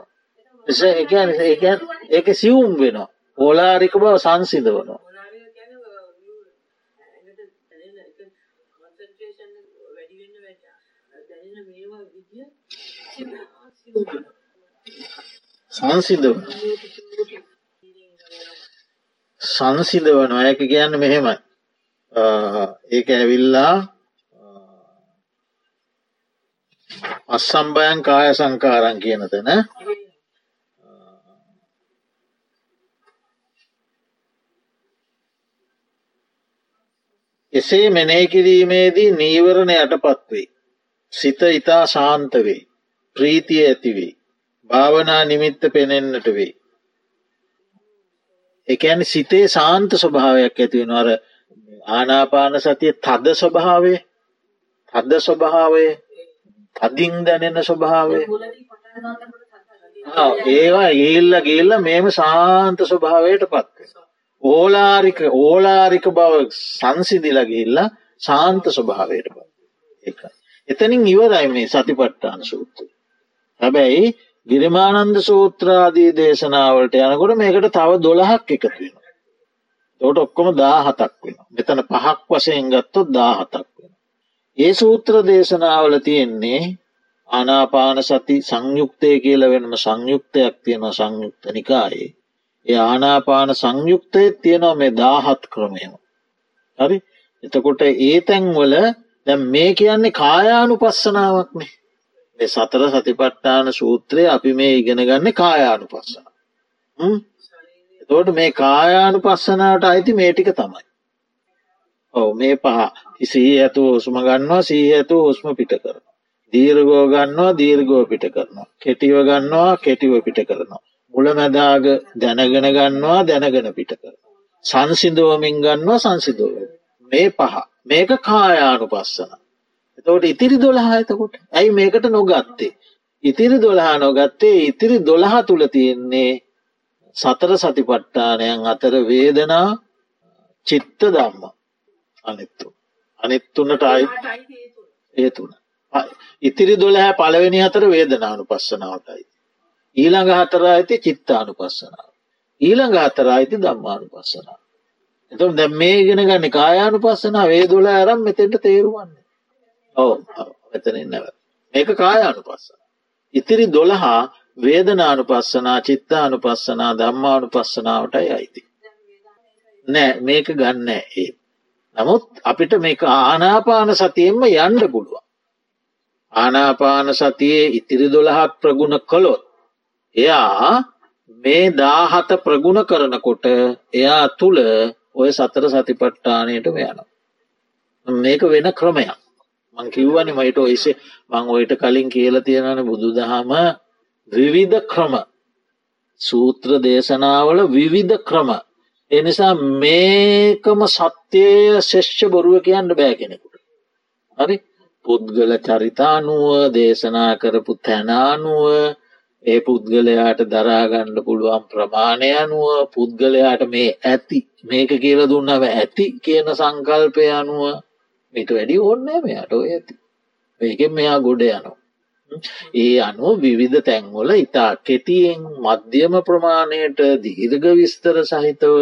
එස එකන් ඒකන් ඒක සිවුම් වෙනවා. ඕලාරික බව සංසිද වනවා. සංසිදව සංසිදවන ඇක කියන්න මෙහෙමයි. ඒක ඇවිල්ලා අස්සම්භයන් කාය සංකාරන් කියන තැන එසේ මෙනය කිරීමේදී නීවරණ යටපත්වේ. සිත ඉතා ශාන්ත වේ. ප්‍රීතිය ඇතිවේ. භාවනා නිමිත්ත පෙනෙන්නට වේ. එකැන සිතේ සාන්ත ස්වභාවයක් ඇතිවෙන අර ආනාපාන සතිය තද ස්වභාවේ තද ස්වභාවය තදින් දැනෙන ස්වභාවය ඒවා ඒල්ල ගේල්ල මෙම සාන්ත ස්වභාවයට පත්ව. ඕලාරික ඕලාරික බව සංසිදිලගිල්ලා ශාන්ත ස්වභාවයට පත් එක. එතනින් ඉවරයි මේ සතිපට්ටාන සූත්‍ර. හැබැයි ගිරිමානන්ද සූත්‍රාදී දේශනාවලට යනකොට මේකට තව දොළහක් එකතු වෙන. තෝට ඔක්කොම දාහතක් වෙන. මෙතන පහක් වශයෙන් ගත්තොත් දාහතක් වෙන. ඒ සූත්‍ර දේශනාවල තියෙන්නේ ආනාපාන සති සංයුක්තය කියල වෙනම සංයුක්තයක් තියෙන සංයුක්ත නිකායේ. ඒ ආනාපාන සංයුක්තය තියෙනවා මේ දාහත් ක්‍රමයම. හරි එතකොට ඒ තැන්වල දැ මේ කියන්නේ කායානු පස්සනාවක්නේ මේ සතර සතිපට්ටාන සූත්‍රය අපි මේ ඉගෙන ගන්න කායානු පස්සන. එතෝට මේ කායානු පස්සනාට අයිති මේටික තමයි. ඔව මේ පහ ඉසී ඇතු හුස්ම ගන්නවා සී ඇතු හුස්ම පිට කරන. දීර්ගෝ ගන්නවා දීර්ගෝ පිට කරනවා. කෙටිව ගන්නවා කෙටිව පිට කරනවා. මුලමැදාග දැනගෙන ගන්නවා දැනගෙන පිට කර. සංසිදුවමින් ගන්නවා සංසිදුව. මේ පහ මේක කායානු පස්සන. එතවට ඉතිරි දොළහා එතකොට ඇයි මේකට නොගත්තේ. ඉතිරි දොළහා නොගත්තේ ඉතිරි දොළහා තුළ තියෙන්නේ සතර සතිපට්ටානයන් අතර වේදනා චිත්ත දම්ම අනිත්තු. අනිත්තුන්නට අයි ඒතුන. ඉතිරි දොළහැ පළවෙනි අතර වේදනානු පස්සනාවටයි. ඊළඟ හතර ඇති චිත්තානු පස්සනාව. ඊළඟ හතර අයිති දම්මානු පස්සනාව. එතුම් දැ මේ ගෙන ගන්න කායානු පස්සනා වේදුල ඇරම් මෙතෙන්ට තේරුවන්නේ. ඕ මෙතනින් නැව. මේක කායානු පස්සන. ඉතිරි දොළහා වේදනානු පස්සනා චිත්තානු පස්සනා දම්මානු පස්සනාවටයි අයිති. නෑ මේක ගන්න ඒ. නමුත් අපිට මේක ආනාපාන සතියෙන්ම යන්ඩ පුළුවන්. ආනාපාන සතියේ ඉතිරි දොළහත් ප්‍රගුණ කළොත් එයා මේ දාහත ප්‍රගුණ කරනකොට එයා තුළ ඔය සතර සතිපට්ටානයට යන. මේක වෙන ක්‍රමයක් මං කිව්වනි මයිට ඔයිසේ මං ඔයට කලින් කියල තියෙනන බුදු දහම විවිධ ක්‍රම සූත්‍ර දේශනාවල විවිධ ක්‍රම එනිසා මේකම සත්‍යය ශෙෂ්‍ය බොරුව කියන්න බෑ කෙනෙකුට. හරි? පුද්ගල චරිතානුව දේශනා කරපු තැනානුව ඒ පුද්ගලයාට දරාගන්න පුළුවන් ප්‍රමාණය අනුව පුද්ගලයාට මේ ඇති මේක කියල දුන්නව ඇති කියන සංකල්පය අනුව මිට වැඩි ඔන්න මෙයාට ඔය ඇති. මේකෙන් මෙයා ගොඩ යනවා. ඒ අනුව විවිධ තැන්වල ඉතා කෙටියෙන් මධ්‍යම ප්‍රමාණයට දීර්ග විස්තර සහිතව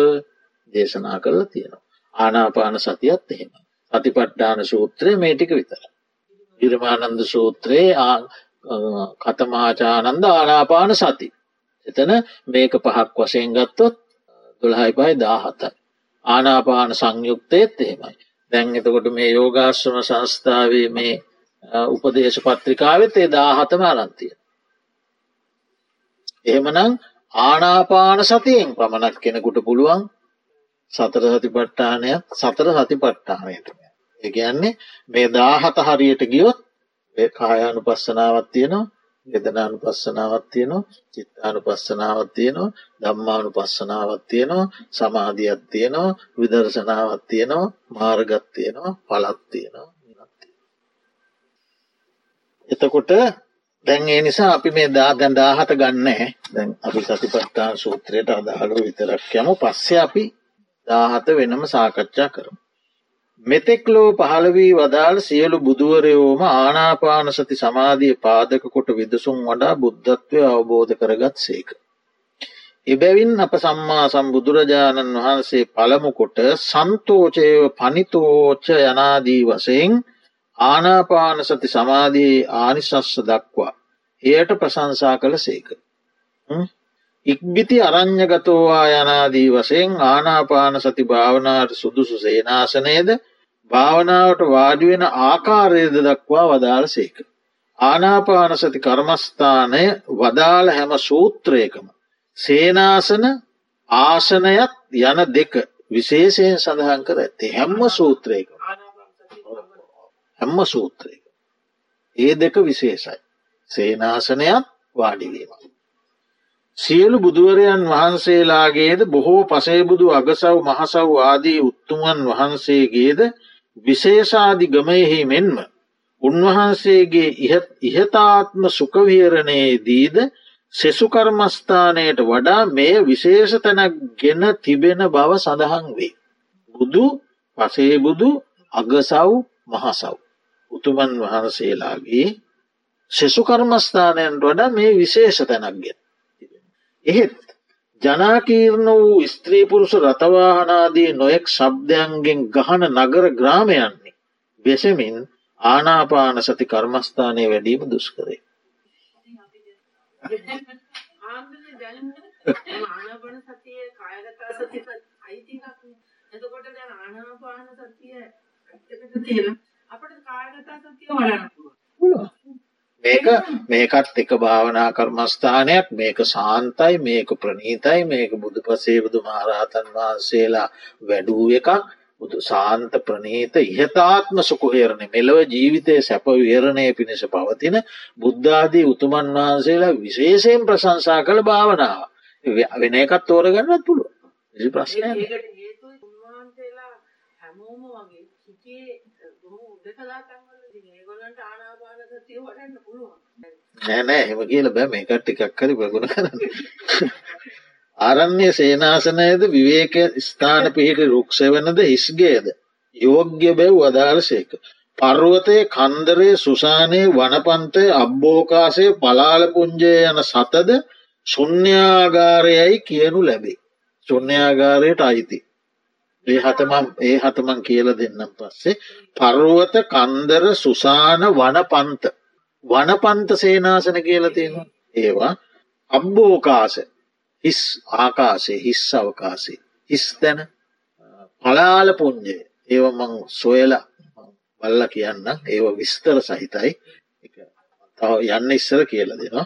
දේශනා කරලා තියෙනවා ආනාපාන සතියත් එහෙම සතිපට්ඨාන සූත්‍රය මේටික විතර. ඉරමානන්ද සූත්‍රයේ කතමාචානන්ද ආනාපාන සති. එතන මේක පහක් වශයෙන් ගත්තොත් දොළහයි පයි දාහතයි. ආනාපාන සංයුක්තයත් එහෙමයි. දැන් එතකොට මේ යෝගාශ්‍රම සංස්ථාවේ මේ උපදේශ පත්‍රිකාවෙත් ඒ දාහතම අරන්තිය. එහෙමනම් ආනාපාන සතියෙන් පමණක් කෙනෙකුට පුළුවන් සතර සති පට්ටානයක් සතර සති පට්ටානයට. එකන්නේ මේ දාහත හරියට ගියොත් කායානු පස්සනාවත් තියෙනවා ගෙදනානු පස්සනාවත් තියනවා චිත්තානු පස්සනාවත් තියනවා දම්මානු පස්සනාවත් තියනවා සමාධියත් තියනවා විදර්ශනාවත් තියනවා මාර්ගත් තියනවා පලත් තියනවා එතකොට දැන් ඒ නිසා අපි මේ දා දැන් දාහත ගන්න දැන් අපි සතිපට්ටාන සූත්‍රයට අදහලු විතරක් යමු පස්සේ අපි දාහත වෙනම සාකච්ඡා කරමු. මෙතෙක්ලෝ පහළවී වදාළ සියලු බුදුවරයෝම ආනාපාන සති සමාධිය පාදක කොට විදසුන් වඩා බුද්ධත්වය අවබෝධ කරගත් සේක. එබැවින් අප සම්මා සම්බුදුරජාණන් වහන්සේ පළමුකොට සන්තෝචයව පනිතෝච්ච යනාදී වසයෙන් ආනාපාන සති සමාධයේ ආනිශස්ස දක්වා එයට ප්‍රශංසා කළ සේක. ඉක්බිති අරං්ඥගතෝවා යනාදී වසයෙන් ආනාපාන සති භාවනාවට සුදුසු සේනාසනයද භාවනාවට වාඩිවෙන ආකාරයද දක්වා වදාළ සේක. ආනාපාන සති කර්මස්ථානය වදාළ හැම සූත්‍රයකම. සේනාසන ආසනයත් යන දෙක විශේෂයෙන් සඳහන් කර ඇත්තේ හැම්ම සූත්‍රයක. හැම්ම සූත්‍රයක. ඒ දෙක විශේෂයි. සේනාසනයක් වාඩිවීම. සියලු බුදුවරයන් වහන්සේලාගේද බොහෝ පසේබුදු අගසව් මහසව් ආදී උත්තුමන් වහන්සේගේද විශේෂාදි ගමයෙහි මෙන්ම උන්වහන්සේගේ ඉහතාත්ම සුකවිහරණයේදීද සෙසුකර්මස්ථානයට වඩා මේ විශේෂ තැනක් ගෙන තිබෙන බව සඳහන් වේ. බුදු පසේබුදු අගසව් මහසව්. උතුමන් වහන්සේලාගේ සෙසුකර්මස්ථානයන්ට වඩා මේ විශේෂ තැනක්ගෙන. එහෙත් ජනාකීර්ණ වූ ස්ත්‍රීපුරුෂ රතවාහනාදී නොයෙක් ශබ්දයන්ගෙන් ගහන නගර ග්‍රාමයන්නේ වෙසමින් ආනාපාන සති කර්මස්ථානය වැඩීම දුස්කරේ. [LAUGHS] එතකොට දැන් ආනාපාන සතිය අපට කායගත සතිය වඩන්න පුළුවන්. මේක මේකත් එක භාවනා කර්මස්ථානයක්. මේක සාන්තයි මේක ප්‍රනීතයි මේක බුදු පසේ බුදු මහරහතන් වහන්සේලා වැඩූ එකක්. බුදු සාන්ත ප්‍රනීත ඉහතාත්ම සුකුහේරණය මෙලව ජීවිතය සැප විහරණය පිණිස පවතින බුද්ධාදී උතුමන් වහන්සේලා විශේෂයෙන් ප්‍රශංසා කළ භාවනාව. වෙන එකත් තෝරගන්නත් පුළුව විසි ප්‍රශ්නය හැමෝම වගේ හිතේ නෑ නෑ එහෙම කියල බෑ. මේකට ටිකක් කරි ප්‍රගුණ කරන්න. ආරණ්‍ය සේනාසනයද විවේක ස්ථාන පිහිටි රුක්ෂවනද ඉස්ගේද යෝග්‍ය බැව් අදාළසේක පර්වතය කන්දරේ සුසානය වනපන්තය අබ්බෝකාසය පලාලපුංජය යන සතද සුන්්‍යාගාරයයි කියනු ලැබේ. සුන්්‍යාගාරයට අයිති. ඒ හතමම් ඒ හතමන් කියල දෙන්නම් පස්සේ පර්ුවත කන්දර සුසාන වනපන්ත. වනපන්ත සේනාසන කියල තියෙනවා. ඒවා අබ්බෝකාස හිස් ආකාසේ හිස් අවකාසේ හිස් තැන පලාල පුංජය ඒව මං සොයල බල්ල කියන්න ඒව විස්තර සහිතයි. තව යන්න ඉස්සර කියල දෙනවා.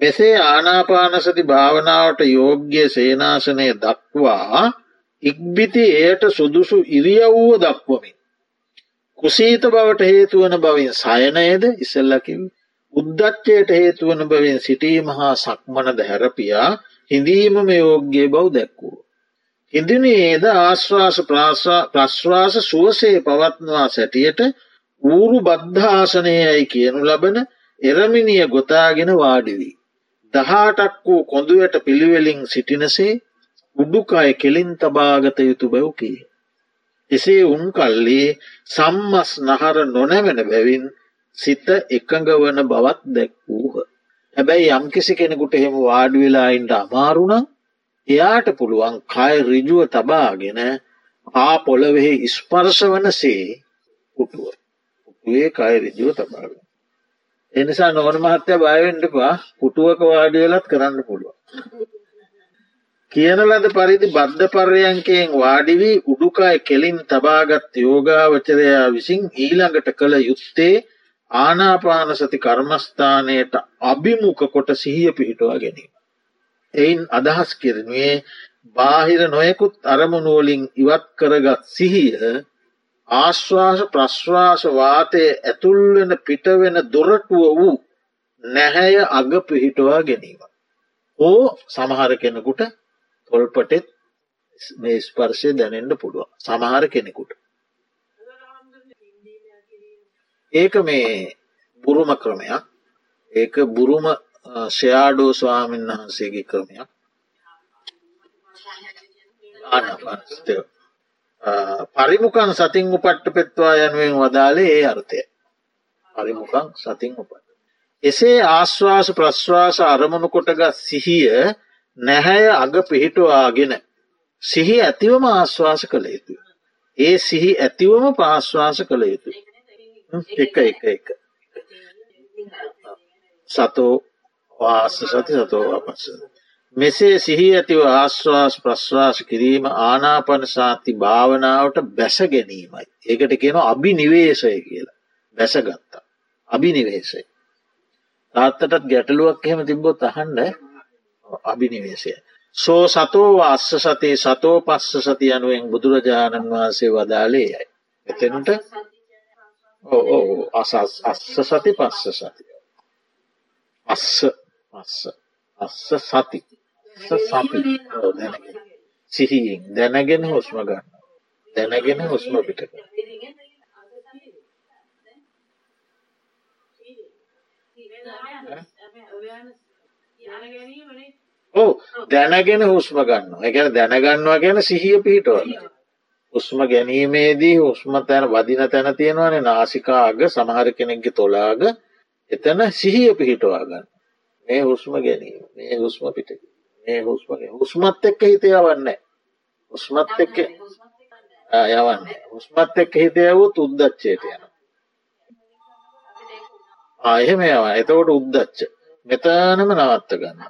මෙසේ ආනාපානසති භාවනාවට යෝග්‍ය සේනාසනය දක්වා ඉක්බිති එයට සුදුසු ඉරියව්ව දක්වමින්. කුසීත බවට හේතුවන බවින් සයනයද ඉසල්ලකින් උද්දච්චයට හේතුවන බවින් සිටීම හා සක්මනද හැරපියා හිඳීමම යෝග්‍ය බව දැක්වූ. හිදිනේද ආශ්වාස ප්‍රශ්වාස සුවසේ පවත්වා සැටියට ඌරු බද්ධාසනයයි කියනු ලබන එරමිනිය ගොතාගෙන වාඩිවී. දහටක් වූ කොඳුවට පිළිවෙලින් සිටිනසේ උඩුකය කෙලින් තබාගත යුතු බැව් කී. එසේ උන් කල්ලේ සම්මස් නහර නොනැවෙන බැවින් සිත එකඟ වන බවත් දැක්වූහ. හැබැයි යම්කිසි කෙනෙකුට එහෙම වාඩිවෙලායින්ට අමාරුණ එයාට පුළුවන් කය රිජුව තබාගෙන ආ පොළවෙහි ඉස්පර්ශ වන සේ උටුව උටුවේ කය රිජුව තබාගෙන. එනිසා නොවන මහත්‍ය බයවෙන්ටපා පුටුවක වාඩියලත් කරන්න පුළුව. කියන ලද පරිදි බද්ධ පර්යංකයෙන් වාඩිවී උඩුකාය කෙලින් තබාගත් යෝගාවචරයා විසින් ඊළඟට කළ යුත්තේ ආනාපාන සති කර්මස්ථානයට අභිමුඛ කොට සිහිය පිහිටවා ගැනීම. එයින් අදහස් කරනුවේ බාහිර නොයෙකුත් අරමුණුවලින් ඉවත් කරගත් සිහිය ආශ්වාස ප්‍රශ්වාස වාතය ඇතුල්වෙන පිටවෙන දොරටුව වූ නැහැය අග පිහිටවා ගැනීම. ඕ සමහර කෙනෙකුට තොල්පටෙත් මේ ස්පර්ශය දැනෙන්ට පුළුව සමහර කෙනෙකුට. ඒක මේ බුරුම ක්‍රමයක්. ඒක බුරුම ෂයාඩෝ ස්වාමීන් වහන්සේගේ ක්‍රමයක්. ආනපස්තය පරිමුකන් සතින් උපට්ට පෙත්වා යනුවෙන් වදාලේ ඒ අර්ථය. පරිමුකන් සතින් උපට එසේ ආශ්වාස ප්‍රශ්වාස අරමුණු කොටගත් සිහිය නැහැය අග පිහිටවාගෙන සිහි ඇතිවම ආශ්වාස කළ යුතු. ඒ සිහි ඇතිවම පාශ්වාස කළ යුතු. එක එක එක. සතෝ වාස සති සතෝ අපස. මෙසේ සිහි ඇතිව ආශ්වාස ප්‍රශ්වාස කිරීම ආනාපන සාති භාවනාවට බැස ගැනීමයි. ඒකට කියන අභි නිවේශය කියලා බැසගත්තා. අභි නිවේශය. තාත්තටත් ගැටලුවක් එහෙම තිබ්බොත් අහන්ඩ අභිනිවේශය. සෝ සතෝ අස්ස සතේ සතෝ පස්ස සති යනුවෙන් බුදුරජාණන් වහන්සේ වදාලේ යයි. එතෙන්ට අස අස්ස සති පස්ස සතිය. අස්ස පස්ස අස්ස සති සපි දැනගෙන සිහියෙන් දැනගෙන හුස්ම ගන්න දැනගෙන හුස්ම පිටක ඔව දැනගෙන හුස්ම ගන්න එකන දැනගන්නවා ගැන සිහිය පිහිටවල උස්ම ගැනීමේදී හුස්ම තැන වදින තැන තියෙනවානේ. නාසිකාග සමහර කෙනෙක්ගේ තොලාග එතන සිහිය පිහිටවා ගන්න. මේ හුස්ම ගැනීම මේ හුස්ම පිට මේ හුස්ම හුස්මත් එක්ක හිතයවන්න හුස්මත් එක්ක යවන්න හුස්මත් එක්ක හිතයවුත් උද්දච්චයට යන ආයෙම යවා එතකොට උද්දච්ච මෙතනම නවත්ත ගන්න.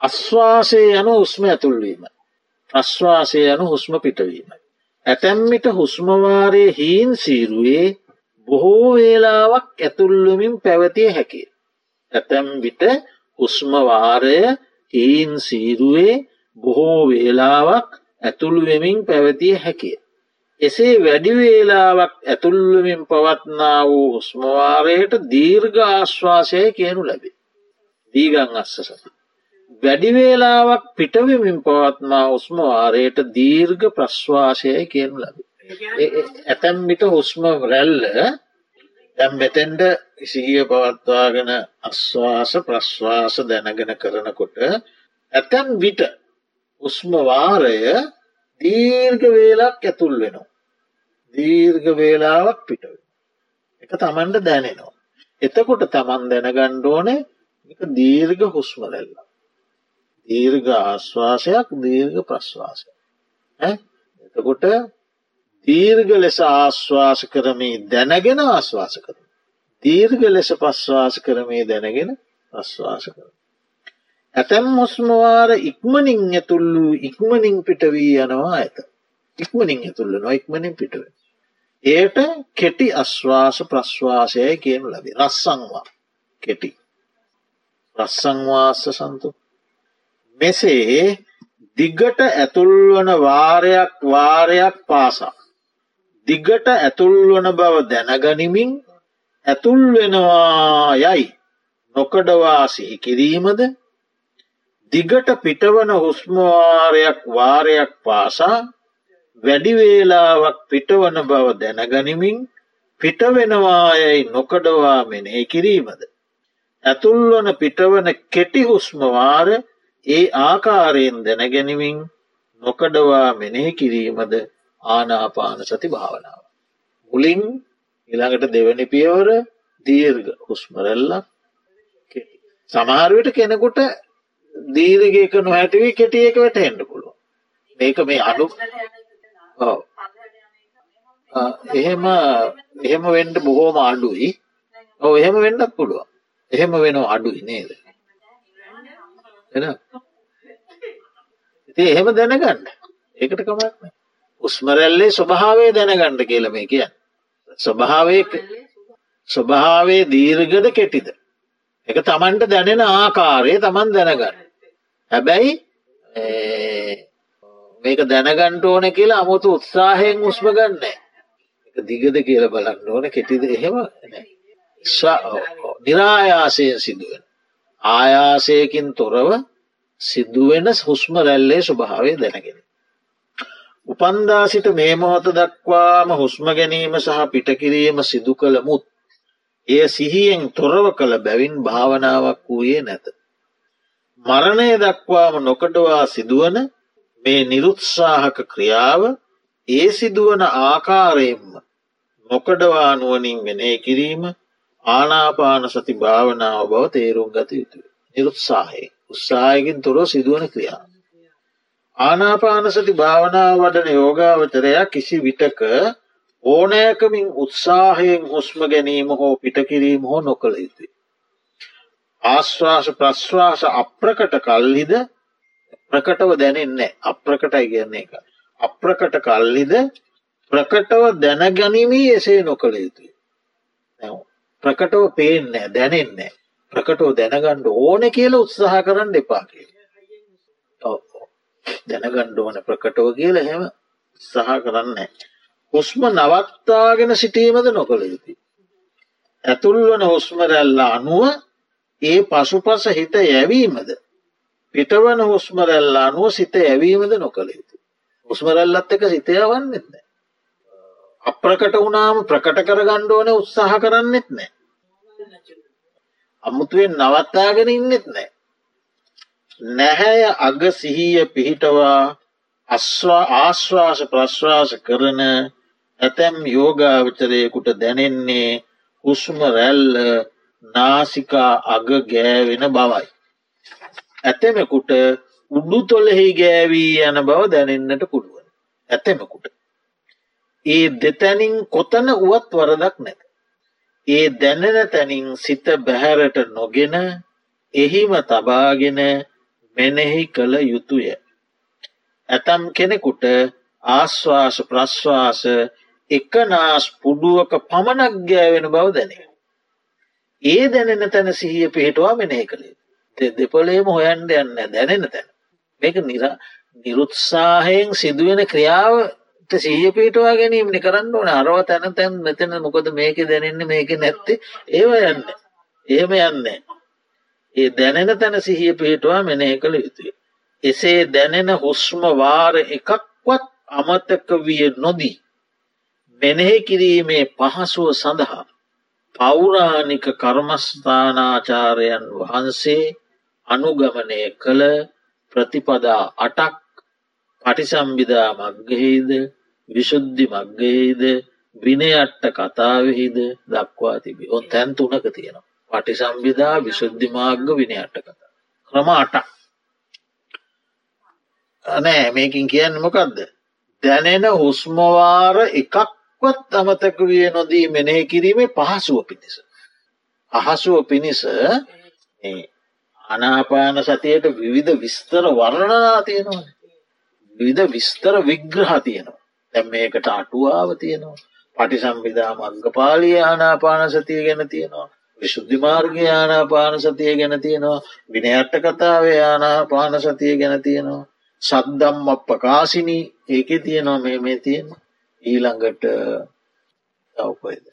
අස්වාසය යනු හුස්ම ඇතුල්වීම. ප්‍රශ්වාසය යනු හුස්ම පිටවීම. ඇතැම්මිට හුස්මවාරය හීන් සීරුවේ බොහෝ වේලාවක් ඇතුල්ලමින් පැවතිය හැකි. ඇතැම් විට හුස්මවාරය හීන් සීරුවේ බොහෝ වේලාවක් ඇතුළුවෙමින් පැවතිය හැකිය. එසේ වැඩිවේලාවක් ඇතුල්ලමින් පවත්නා වූ හුස්මවාරයට දීර්ඝ ආශ්වාසය කියනු ලැබේ. දීගං අස්ස සති. වැඩිවේලාවක් පිටවමින් පවත්නා උස්මවාරයට දීර්ඝ ප්‍රශ්වාසය කියනු ලැබේ. ඇතැම්මිට හුස්ම රැල්ල දැම් මෙතෙන්ට සිහිය පවත්වාගෙන අස්වාස ප්‍රශ්වාස දැනගෙන කරනකොට ඇතැම් විට උස්මවාරය දීර්ඝ වේලක් ඇතුල් වෙනවා. දීර්ඝ වේලාවක් පිටව. එක තමන්ට දැනෙනවා. එතකොට තමන් දැනගණ්ඩෝනේ එක දීර්ඝ හුස්මරැල්ල. දීර්ඝ ආශ්වාසයක් දීර්ඝ ප්‍රශ්වාසය. එතකොට දීර්ඝ ලෙස ආශ්වාස කරමී දැනගෙන ආශ්වාස කර. දීර්ඝ ලෙස පශ්වාස කරමේ දැනගෙන අශ්වාස කර. ඇතැම් හොස්මවාර ඉක්මනින් ඇතුල්ලු ඉක්මනින් පිටවී යනවා ඇත. ඉක්මනින් ඇතුල්ල නො ඉක්මනින් පිටව. ඒට කෙටි අශ්වාස ප්‍රශ්වාසයයි කියනු ලබි. රස්සංවා. කෙටි. රස්සංවාස සන්තු. මෙසේ දිගට ඇතුල්වන වාරයක් වාරයක් පාසා දිගට ඇතුල්වන බව දැනගනිමින් ඇතුල්වෙනවා යයි. නොකඩවා සිහි කිරීමද? දිගට පිටවන හුස්මවාරයක් වාරයක් පාසා වැඩිවේලාවක් පිටවන බව දැනගනිමින් පිටවෙනවායයි නොකඩවා මෙනෙහි කිරීමද. ඇතුල්වන පිටවන කෙටි හුස්මවාර ඒ ආකාරයෙන් දැනගැනිමින් නොකඩවා මෙනෙහි කිරීමද ආනාපාන සති භාවනාව. මුලින් ඉළඟට දෙවැනි පියවර දීර්ග හුස්මරැල්ලක් සමහරවිට කෙනෙකුට දීර්ගක නොහැටිවී කෙටියක වැට එන්න පුළුව මේක මේ අනු එහෙම එහෙම වෙන්ඩ බොහෝම අඩුයි. ඔව එහෙම වෙන්නත් පුළුව එහෙම වෙනවා අඩුයි නේද? එ ඉති එහෙම දැනගන්න. ඒකට කමක් උස්මරැල්ලේ ස්වභාවය දැනගණ්ඩ කියල මේ කිය ස්වභාවය ස්වභාවේ දීර්ගද කෙටිද? එක තමන්ට දැනෙන ආකාරය තමන් දැනගන්න. හැබැයි මේක දැනගන්ට ඕන කියලා අමුතු උත්සාහයෙන් උස්ම ගන්න එක දිගද කියල බලන්න ඕන කෙටිද එහෙම ස්වා නිරායාසයෙන් සිදුවෙන. ආයාසයකින් තොරව සිදුවෙන හුස්ම රැල්ලේ ස්වභාවය දැනගෙන. උපන්දා සිට මේ මොහොත දක්වාම හුස්ම ගැනීම සහ පිටකිරීම සිදු කළ මුත් එය සිහියෙන් තොරව කළ බැවින් භාවනාවක් වූයේ නැත. මරණය දක්වාම නොකඩවා සිදුවන මේ නිරුත්සාහක ක්‍රියාව ඒ සිදුවන ආකාරයෙන්ම නොකඩවානුවනින් වෙනේ කිරීම ආනාපාන සති භාවනාව බව තේරුම් ගත යුතුය. නිරුත්සාහයේ උත්සාහයකින් තොර සිදුවන ක්‍රියා. ආනාපානසති භාවනාව වඩන යෝගාවචරයක් කිසි විටක ඕනෑකමින් උත්සාහයෙන් හුස්ම ගැනීම හෝ පිටකිරීම හෝ නොකළ යුතුයි. ආශ්වාස ප්‍රශ්වාස අප්‍රකට කල්හිද ප්‍රකටව දැනෙන්නේ අප්‍රකටයි කියන්නේ එක. අප්‍රකට කල්ලිද ප්‍රකටව දැනගනිමී එසේ නොකළ යුතුයි. ප්‍රකටව පේන්නේ දැනෙන්නේ ප්‍රකටව දැනගණ්ඩ ඕන කියල උත්සාහ කරන්න එපා කිය. දැනගණ්ඩ ඕන ප්‍රකටව කියල හෙම සහ කරන්න. හුස්ම නවත්තාගෙන සිටීමද නොකළ යුතුයි. ඇතුල්වන හුස්ම රැල්ල අනුව ඒ පසුපස හිත යැවීමද පිටවන හුස්මරැල්ල අනුව සිත ඇවීමද නොකළ යුතු. හුස්මරැල්ලත් එක සිතය වන්නෙත් නෑ. අප්‍රකට වුණාම ප්‍රකට කර ගණ්ඩෝන උත්සාහ කරන්නෙත් නෑ. අමුතුවෙන් නවත්තාගෙන ඉන්නෙත් නෑ. නැහැය අග සිහිය පිහිටවා අස්වා ආශ්වාස ප්‍රශ්වාස කරන ඇතැම් යෝගාවචරයකුට දැනෙන්නේ හුස්ම රැල්ල නාසිකා අග ගෑවෙන බවයි. ඇතෙමකුට උඩු තොලෙහි ගෑවී යන බව දැනෙන්නට පුළුවන්. ඇතෙමකුට. ඒ දෙතැනින් කොතන වුවත් වරදක් නැත. ඒ දැනෙන තැනින් සිත බැහැරට නොගෙන එහිම තබාගෙන මෙනෙහි කළ යුතුය. ඇතම් කෙනෙකුට ආශ්වාස ප්‍රශ්වාස එක නාස් පුඩුවක පමණක් ගෑවෙන බව දැනේ. ඒ දැනෙන තැන සිහිය පිහිටවා මෙනෙහි කළේ. දෙපොලේම හොයන්ඩ යන්න දැනෙන තැන. මේක නිරා නිරුත්සාහයෙන් සිදුවෙන ක්‍රියාවට සීය පිටවා ගැනීමනි කරන්න ඕන අරව තැන තැන් මෙතන මොකද මේක දැනෙන්නේ මේක නැත්තේ ඒව යන්න. එහෙම යන්න. ඒ දැනෙන තැන සිහිය පිහිටවා මෙනය කළ යුතුය. එසේ දැනෙන හුස්ම වාර එකක්වත් අමතක විය නොදී. මෙනෙහි කිරීමේ පහසුව සඳහා පෞරාණික කර්මස්ථානාචාරයන් වහන්සේ අනුගමනය කළ ප්‍රතිපදා අටක් පටිසම්බිදා මග්ගහිද විශුද්ධි මග්ගහිද විනයට්ට කතාවෙහිද දක්වා තිබි. ඔන් තැන් තුනක තියෙනවා. පටිසම්බිදා විශුද්ධි මාර්ග විනයට්ට කතා. ක්‍රම අටක්. නෑ මේකින් කියන්න මොකක්ද දැනෙන හුස්මවාර එකක්වත් අමතක විය නොදී මෙනෙහි කිරීමේ පහසුව පිණිස. අහසුව පිණිස ආනාපාන සතියට විවිධ විස්තර වර්ණනා තියෙනවා. විවිධ විස්තර විග්‍රහ තියෙනවා. දැම් මේකට අටුවාව තියෙනවා. පටිසම්විධා මංගපාලිය ආනාපාන සතිය ගැන තියෙනවා. විශුද්ධි මාර්ගය ආනාපාන සතිය ගැන තියෙනවා. විනයට්ට කතාවේ ආනාපාන සතිය ගැන තියෙනවා. සද්දම් අප ප්‍රකාශිනී ඒක තියෙනවා මේ මේ තියෙන ඊළඟට තවකොයිද.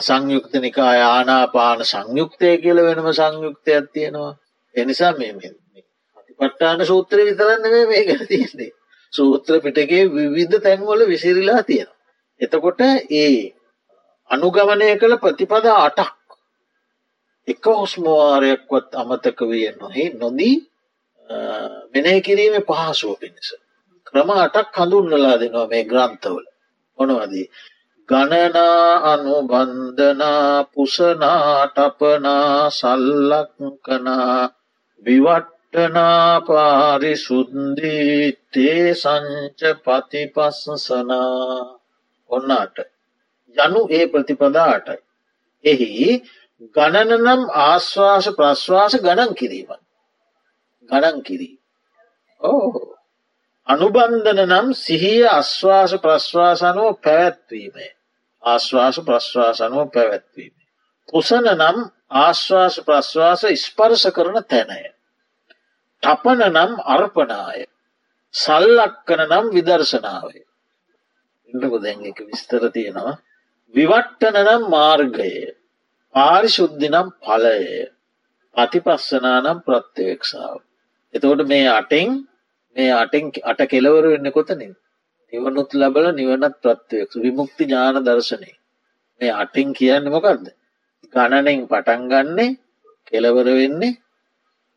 සංයුක්ත නිකා ආනාපාන සංයුක්තය කියල වෙනම සංයුක්තයක් තියෙනවා එනිසා මේ පට්ටාන සූත්‍රය විතරන්න මේ ගැන තියන්නේ සූත්‍ර පිටගේ විවිධ තැන්වල විසිරිලා තියෙන. එතකොට ඒ අනුගමනය කළ ප්‍රතිපද අටක් එක හොස්මවාරයක්වත් අමතක විය නොහි නොදී මෙනය කිරීම පහසුව පිණිස. ක්‍රම අටක් හඳුන්නලා දෙනවා මේ ග්‍රන්ථවල මොනවදී. ගණනා අනුබන්ධනා පුසනා ටපනා සල්ලක්කනා විවට්ටනා පාරිසුද්දී තේ සංච පතිපස්සසනා ඔන්නාට යනු ඒ ප්‍රතිපදාටයි. එහි ගණනනම් ආශ්වාස ප්‍රශ්වාස ගණන් කිරීම. ගණන් කිරී. ඕ අනුබන්ධන නම් සිහිය අශ්වාස ප්‍රශ්වාසනුව පැවැත්වීමේ. ආශ්වාස ප්‍රශ්වාසනුව පැවැත්වීම. කුසන නම් ආශ්වාස ප්‍රශ්වාස ස්පර්ශ කරන තැනය. තපන නම් අර්පනාය. සල්ලක්කන නම් විදර්ශනාවේ. ඉටක දැන් එක විස්තර තියෙනවා. විවට්ටන නම් මාර්ගය. පාරිශුද්ධිනම් ඵලය පතිපස්සනානම් ප්‍රත්්‍යවේක්ෂාව. එතකොට මේ අටෙන් මේ අටෙන් අට කෙලවර වෙන්න කොතනින් නිවනුත් ලබල නිවනත් ප්‍රත්්‍යවක්ෂ විමුක්ති ඥාන දර්ශනය මේ අටින් කියන්න මොකක්ද ගණනෙන් පටන්ගන්නේ කෙලවර වෙන්නේ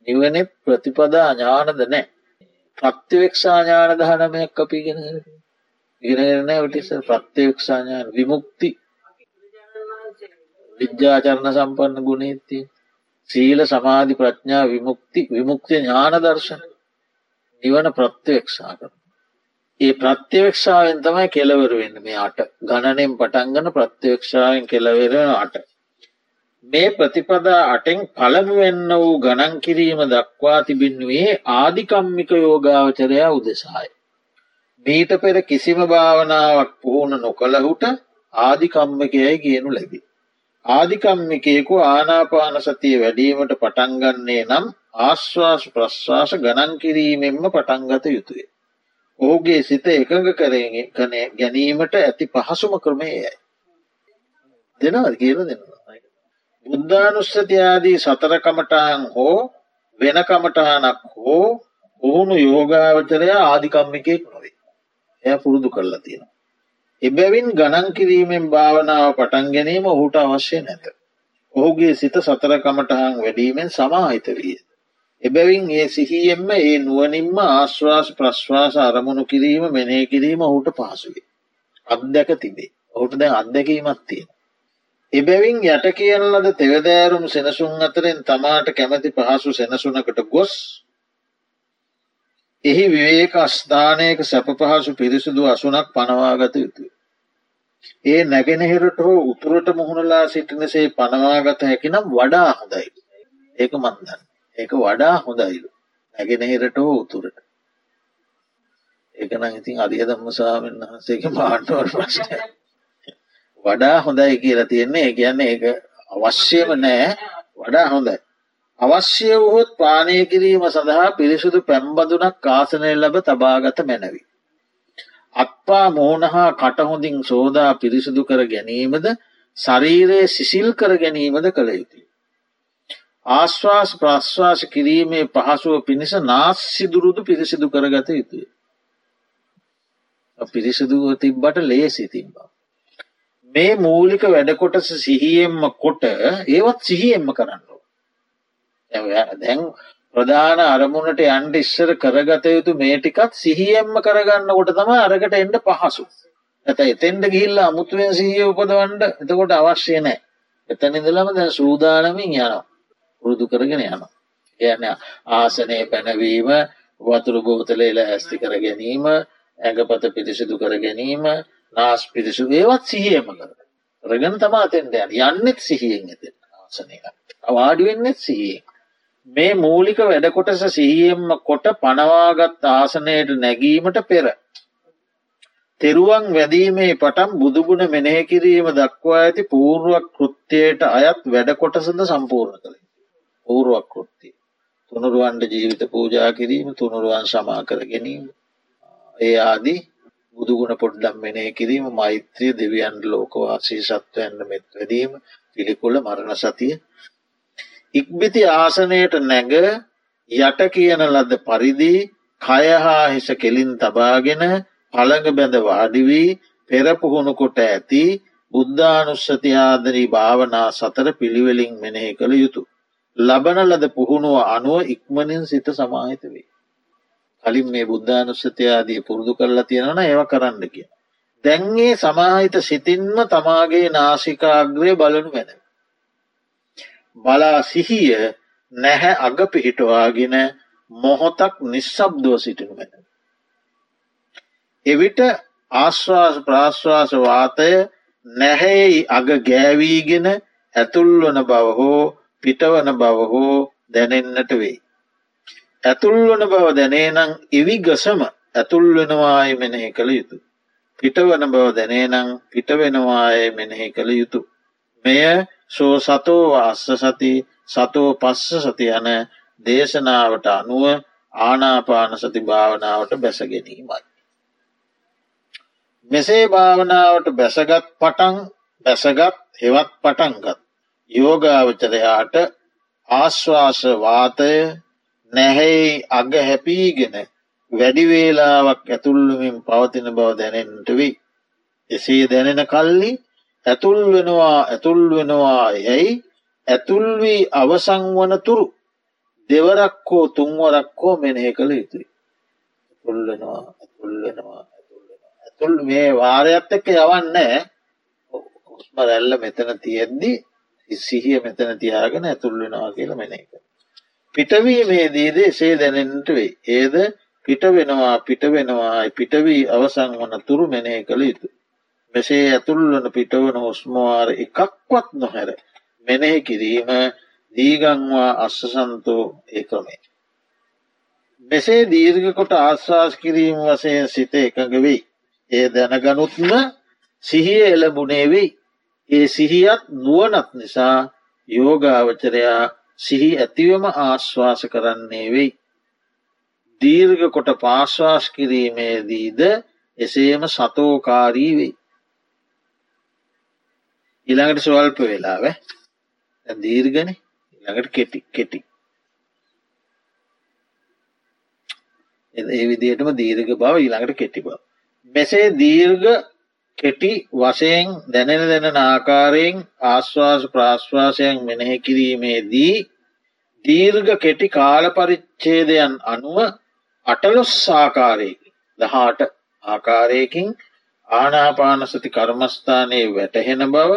නිවනෙ ප්‍රතිපදා අඥානද නෑ ප්‍රත්්‍යවේක්ෂාඥාන දහනමයක් අපි ගෙන ඉගෙනන ටිස ප්‍රත්්‍යවේක්ෂාඥාන විමුක්ති. විද්‍යාචරණ සම්පන්න ගුණේතිය සීල සමාධි ප්‍රඥා විමුක්ති විමුක්ති ඥාන දර්ශන. නිවන ප්‍රත්්‍යවේක්ෂා කරන. ඒ ප්‍රත්‍යවේක්ෂාවෙන් තමයි කෙලවර වෙන්න මේ අට. ගණනෙන් පටන්ගන ප්‍රත්‍යවේක්ෂාවෙන් කෙලවෙරෙන අට. මේ ප්‍රතිපදා අටෙන් පළමුවෙන්න වූ ගණන් කිරීම දක්වා තිබෙන්නුවේ ආධිකම්මික යෝගාවචරයා උදෙසාය. මීට පෙර කිසිම භාවනාවක් පුහුණ නොකළහුට ආධිකම්මකයයි කියනු ලැබි. ආධිකම්මිකයෙකු ආනාපාන සතිය වැඩීමට පටන්ගන්නේ නම් ආශ්වාස ප්‍රශ්වාස ගණන් කිරීමෙන්ම පටන්ගත යුතුය. ඔහුගේ සිත එකඟ කරගෙන කන ගැනීමට ඇති පහසුම ක්‍රමයයි. දෙනවද කියල දෙනවා. බුද්ධානුස්සතියාදී සතරකමටහන් හෝ වෙන කමටහනක් හෝ ඔහුණු යෝගාවචරය ආධිකම්මිකෙක් නොවේ. එය පුරුදු කරලා තියෙන. එබැවින් ගණන් කිරීමෙන් භාවනාව පටන් ගැනීම ඔහුට අවශ්‍ය නැත. ඔහුගේ සිත සතරකමටහන් වැඩීමෙන් සමාහිත විය. එබැවින් ඒ සිහියෙන්ම ඒ නුවනින්ම ආශ්වාස ප්‍රශ්වාස අරමුණු කිරීම මෙනේ කිරීම ඔහුට පහසුවේ. අත්දැක තිබේ. ඔහුට දැන් අත්දැකීමත් තියෙන. එබැවින් යට කියන ලද තෙවදෑරුම් සෙනසුන් අතරින් තමාට කැමැති පහසු සෙනසුනකට ගොස් එහි විවේක අස්ථානයක සැප පහසු පිරිසිදු අසුනක් පනවාගත යුතුය. ඒ නැගෙනහිරට හෝ උතුරට මුහුණලා සිටිනසේ පනවාගත හැකිනම් වඩා හොඳයි. ඒක මන්දන්න. ඒක වඩා හොඳයිලු නැගෙනහිරට හෝ උතුරට ඒකන ඉතින් අධිය දම්ම සාමෙන් වහන්සේක පාටුවට ප්‍රශ්නය වඩා හොඳයි කියලා තියෙන්නේ ඒ කියන්නේ ඒක අවශ්‍යම නෑ වඩා හොඳයි අවශ්‍ය වුහොත් පානය කිරීම සඳහා පිරිසුදු පැම්බදුනක් කාසනය ලබ තබාගත මැනවි. අත්පා මෝනහා කටහොඳින් සෝදා පිරිසිදු කර ගැනීමද ශරීරයේ සිසිල් කර ගැනීමද කළ යුතුයි. ආශ්වාස ප්‍රශ්වාස කිරීමේ පහසුව පිණිස නාස්සිදුරුදු පිරිසිදු කරගත යුතුය. පිරිසිදුව තිබ්බට ලේසි තිබ්බා. මේ මූලික වැඩකොටස සිහියෙන්ම කොට ඒවත් සිහියෙන්ම කරන්න. දැන් ප්‍රධාන අරමුණට යන්ඩ ඉස්සර කරගත යුතු මේ ටිකත් සිහියෙන්ම කරගන්න කොට තම අරකට එන්ඩ පහසු. ඇත එතෙන්ට ගිල්ලා අමුතුවෙන් සිහිය උපදවන්ඩ එතකොට අවශ්‍ය නෑ. එතන ඉඳලම දැ සූදානමින් යනවා. පුරුදු කරගෙන යන. යන ආසනය පැනවීම වතුරු බෝතලේල ඇස්ති කර ගැනීම ඇඟපත පිරිසිදු කර ගැනීම නාස් පිරිසු ඒවත් සිහියම කර. රගෙන තමා තෙන්ට යන යන්නෙත් සිහියෙන් ඇත ආසනය. අවාඩිවෙන්නෙත් සිහියෙන්. මේ මූලික වැඩකොටස සිහියෙන්ම කොට පනවාගත් ආසනයට නැගීමට පෙර. තෙරුවන් වැදීමේ පටම් බුදුගුණ මෙනෙහි කිරීම දක්වා ඇති පූර්ුවක් කෘත්‍යයට අයත් වැඩකොටසද සම්පූර්ණ කළේ. පූරුවක්කෘත්තිය. තුනුරුවන්ට ජීවිත පූජා කිරීම තුනුරුවන් සමා කර ගැනීම. ඒ ආදී බුදුගුණ පොඩ්ඩම් මෙනේ කිරීම මෛත්‍රය දෙවියන්ට ලෝකවාසී සත්වයන්න මෙත් වැඩීම පිළිකුල මරණ සතිය. ඉක්බිති ආසනයට නැග යට කියන ලද පරිදි කයහා හිස කෙලින් තබාගෙන පළඟ බැඳ වාඩිවී පෙරපුහුණු කොට ඇති බුද්ධානුස්සතියාදරී භාවනා සතර පිළිවෙලින් මෙනෙහි කළ යුතු. ලබන ලද පුහුණුව අනුව ඉක්මනින් සිත සමාහිත වේ. කලින් මේ බුද්ධානුස්සතියාදී පුරුදු කරලා තියෙනන ඒව කරන්න කිය. දැන්ගේ සමාහිත සිතින්ම තමාගේ නාසිකාග්‍රය බලනු වෙන. බලා සිහිය නැහැ අග පිහිටවාගෙන මොහොතක් නිශ්ශබ්දව සිටිනු වෙන. එවිට ආශ්වාස ප්‍රාශ්වාස වාතය නැහැයි අග ගෑවීගෙන ඇතුල්වන බව හෝ පිටවන බව හෝ දැනෙන්නට වෙයි. ඇතුල්වන බව දැනේනං ඉවි ගසම ඇතුල්වෙනවාය මෙනෙහි කළ යුතු. පිටවන බව දැනේනං පිටවෙනවාය මෙනෙහි කළ යුතු. මෙය සෝ සතෝ අස්ස සති සතෝ පස්ස සති යන දේශනාවට අනුව ආනාපාන සති භාවනාවට බැසගැනීමයි. මෙසේ භාවනාවට බැසගත් පටන් බැසගත් හෙවත් පටන්ගත් යෝගාවචරයාට ආශ්වාසවාතය නැහැයි අග හැපීගෙන වැඩිවේලාවක් ඇතුල්ලමින් පවතින බව දැනෙන්ට වෙයි. එසේ දැනෙන කල්ලි ඇතුල් වෙනවා ඇතුල් වෙනවා යැයි ඇතුල්වී අවසං වන තුරු දෙවරක් හෝ තුන්වරක් හෝ මෙනෙහ කළ යුතුයි. තුල්ලනවා ඇතුල්ලෙනවා ඇතුල් මේ වාරයත් එක්ක යවන්න හුස්ම රැල්ල මෙතන තියෙද්දි සිහිය මෙතන තියාගෙන ඇතුල් වෙනවා කියලා මෙන එක. පිටවීමේදීද එසේ දැනෙන්ට වෙයි. ඒද පිට වෙනවා පිට වෙනවා පිටවී අවසං වන තුරු මෙනය කළ යුතු. මෙසේ ඇතුල්වන පිටවන හුස්මවාර එකක්වත් නොහැර මෙනෙහි කිරීම දීගංවා අස්සසන්තෝ ඒ ක්‍රමේ. මෙසේ දීර්ඝ කොට ආශ්වාස කිරීම වසයෙන් සිත එකඟ වෙයි. ඒ දැනගනුත්ම සිහිය එළබුණේ වෙයි. ඒ සිහියත් නුවනත් නිසා යෝගාවචරයා සිහි ඇතිවම ආශ්වාස කරන්නේ වෙයි. දීර්ඝ කොට පාශ්වාස් කිරීමේදීද එසේම සතෝකාරී වෙයි. ඉළඟට ස්වල්ප වෙලාව දීර්ගන ඉළඟට කෙටි කෙටි ඒ විදියටම දීර්ඝ බව ඊළඟට කෙටි බව. මෙසේ දීර්ඝ කෙටි වශයෙන් දැනෙන දෙන ආකාරයෙන් ආශ්වාස ප්‍රාශ්වාසයන් මෙනෙහි කිරීමේදී දීර්ඝ කෙටි කාල පරිච්චේදයන් අනුව අටලොස් ආකාරයකින් දහට ආකාරයකින් ආනාපානසති කර්මස්ථානයේ වැටහෙන බව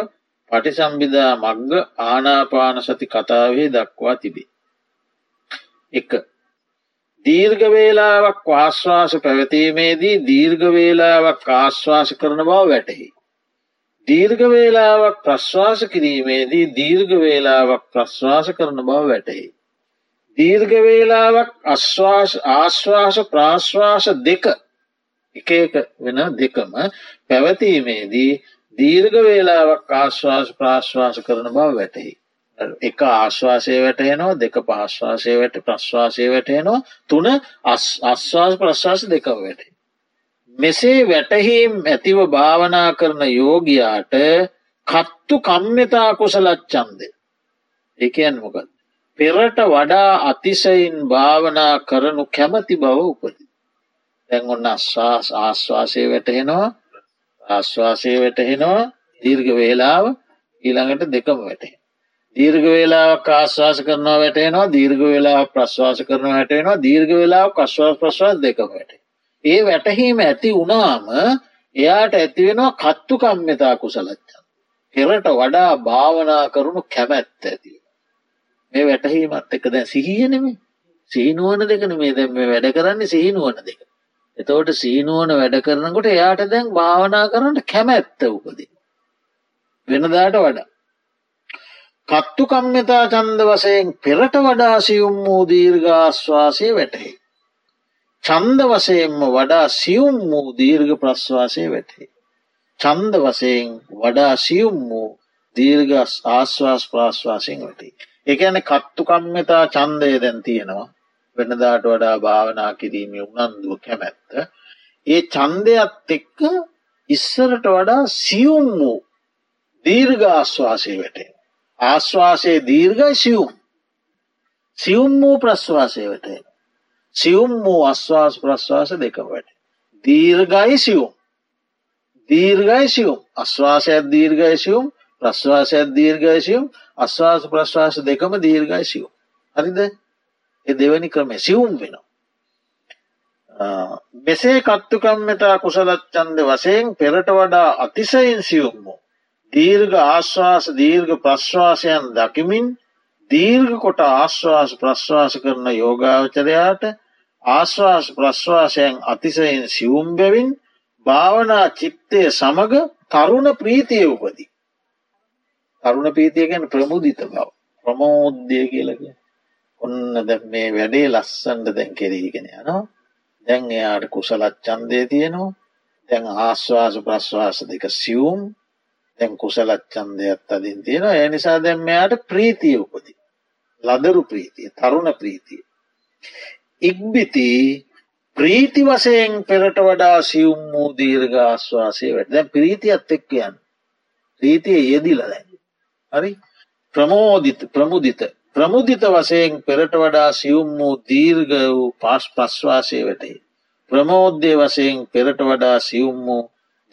පටිසම්බිදා මග්ග ආනාපානසති කතාවේ දක්වා තිබේ. එක දීර්ඝවේලාවක් ආශ්වාස පැවතීමේදී දීර්ඝවේලාවක් ආශ්වාස කරන බව වැටහි. දීර්ඝවේලාවක් ප්‍රශ්වාස කිරීමේදී දීර්ඝවේලාවක් ප්‍රශ්වාස කරන බව වැටහි. දීර්ඝවේලාවක් අශ්වාස ආශ්වාස ප්‍රාශ්වාස දෙක එක එක වෙන දෙකම පැවතීමේදී දීර්ඝවේලාවක් ආශ්වාස ප්‍රාශ්වාස කරන බව වැටහි. එක ආශ්වාසය වැටයනවා දෙක පාශ්වාසය වැට ප්‍රශ්වාසය වැටයනවා තුන අශ්වාස ප්‍රශ්වාස දෙක වැටේ. මෙසේ වැටහීම් ඇතිව භාවනා කරන යෝගයාට කත්තු කම්්‍යතා කුසලච්චන්ද එකයන් මොකද. පෙරට වඩා අතිසයින් භාවනා කරනු කැමති බව උපති. දැන් ඔන්න අශ්වාස් ආශ්වාසය වැටහෙනවා ආශ්වාසය වැටහෙනවා දීර්ඝ වේලාව ඊළඟට දෙකම වැටේ. දීර්ඝ වේලාවක් ආශ්වාස කරනවා වැටෙනවා දීර්ඝ වෙලා ප්‍රශ්වාස කරන වැටෙනවා දීර්ඝ වෙලා ප්‍රශ්වාස ප්‍රශ්වාස දෙකම වැට. ඒ වැටහීම ඇති වුණාම එයාට ඇතිවෙනවා කත්තු කම්්‍යතා කුසලච්චන්. පෙරට වඩා භාවනා කරුණු කැමැත්ත ඇති. මේ වැටහීමත් එක දැ සිහියනෙම සීනුවන දෙකන මේ දැම වැඩ කරන්නේ සිහිනුවන දෙක. එතවට සීනුවන වැඩ කරනකොට එයාට දැන් භාවනා කරන්නට කැමැත්ත උපදී. වෙනදාට වඩා. කත්තු කම්්‍යතා චන්ද වසයෙන් පෙරට වඩා සියුම් වූ දීර්ඝාශ්වාසය වැටහි. චන්ද වසයෙන්ම වඩා සියුම් වූ දීර්ඝ ප්‍රශ්වාසය වැටහි. චන්ද වසයෙන් වඩා සියුම් වූ දීර්ඝ ආශ්වාස් ප්‍රශ්වාසයෙන් වැටි. එකන කත්තු කම්්‍යතා චන්දය දැන් තියෙනවා වෙනදාට වඩා භාවනා කිරීම උනන්දුව කැමැත්ත. ඒ චන්දයත් එක්ක ඉස්සරට වඩා සියුම් වූ දීර්ඝ ආශ්වාසය වැටේ. ආශ්වාසයේ දීර්ඝයි සියුම් සියුම් වූ ප්‍රශ්වාසය වැටේ. සියුම් වූ අශ්වාස ප්‍රශ්වාස දෙකම වැට. දීර්ගයි සියුම් දීර්ගයි සියුම් අශ්වාසයක් දීර්ගයි සියුම් ප්‍රශ්වාසයක් දීර්ගයි සියුම් අශ්වාස ප්‍රශ්වාස දෙකම දීර්ගයි සියුම්. හරිද එ දෙවැනි ක්‍රමේ සියුම් වෙනවා. මෙසේ කත්තුකම්මතා කුසලච්චන්ද වසයෙන් පෙරට වඩා අතිසයින් සියුම් වූ දීර්ඝ ආශ්වාස දීර්ඝ ප්‍රශ්වාසයන් දකිමින් දීර්ඝ කොට ආශ්වාස ප්‍රශ්වාස කරන යෝගාවචරයාට ආශ්වාස ප්‍රශ්වාසයන් අතිසයෙන් සිවුම් බැවින් භාවනා චිත්තය සමඟ තරුණ ප්‍රීතිය උපදී. තරුණ ප්‍රීතිය ගැන ප්‍රමුදිත බව. ප්‍රමෝද්‍යය කියලක ඔන්න දැ මේ වැඩේ ලස්සන්ට දැන් කෙරීගෙන යනවා. දැන් එයාට කුසලත් චන්දය තියෙනවා. දැන් ආශ්වාස ප්‍රශ්වාස දෙක සියුම්. දැන් කුසලච්චන්දයක් අදින් තියෙන ඒ නිසා දැම් මෙයාට ප්‍රීතිය උපති. ලදරු ප්‍රීතිය තරුණ ප්‍රීතිය. ඉක්බිති ප්‍රීති වසයෙන් පෙරට වඩා සියුම් වූ දීර්ඝ ආශ්වාසය වැට දැ ප්‍රීතියත් එක්කයන් ප්‍රීතිය යෙදිල දැන්. හරි ප්‍රමෝධිත ප්‍රමුදිත ප්‍රමුදිත වසයෙන් පෙරට වඩා සියුම් වූ දීර්ග වූ පාස් ප්‍රශ්වාසය වැටේ. ප්‍රමෝද්ධය වසයෙන් පෙරට වඩා සියුම් වූ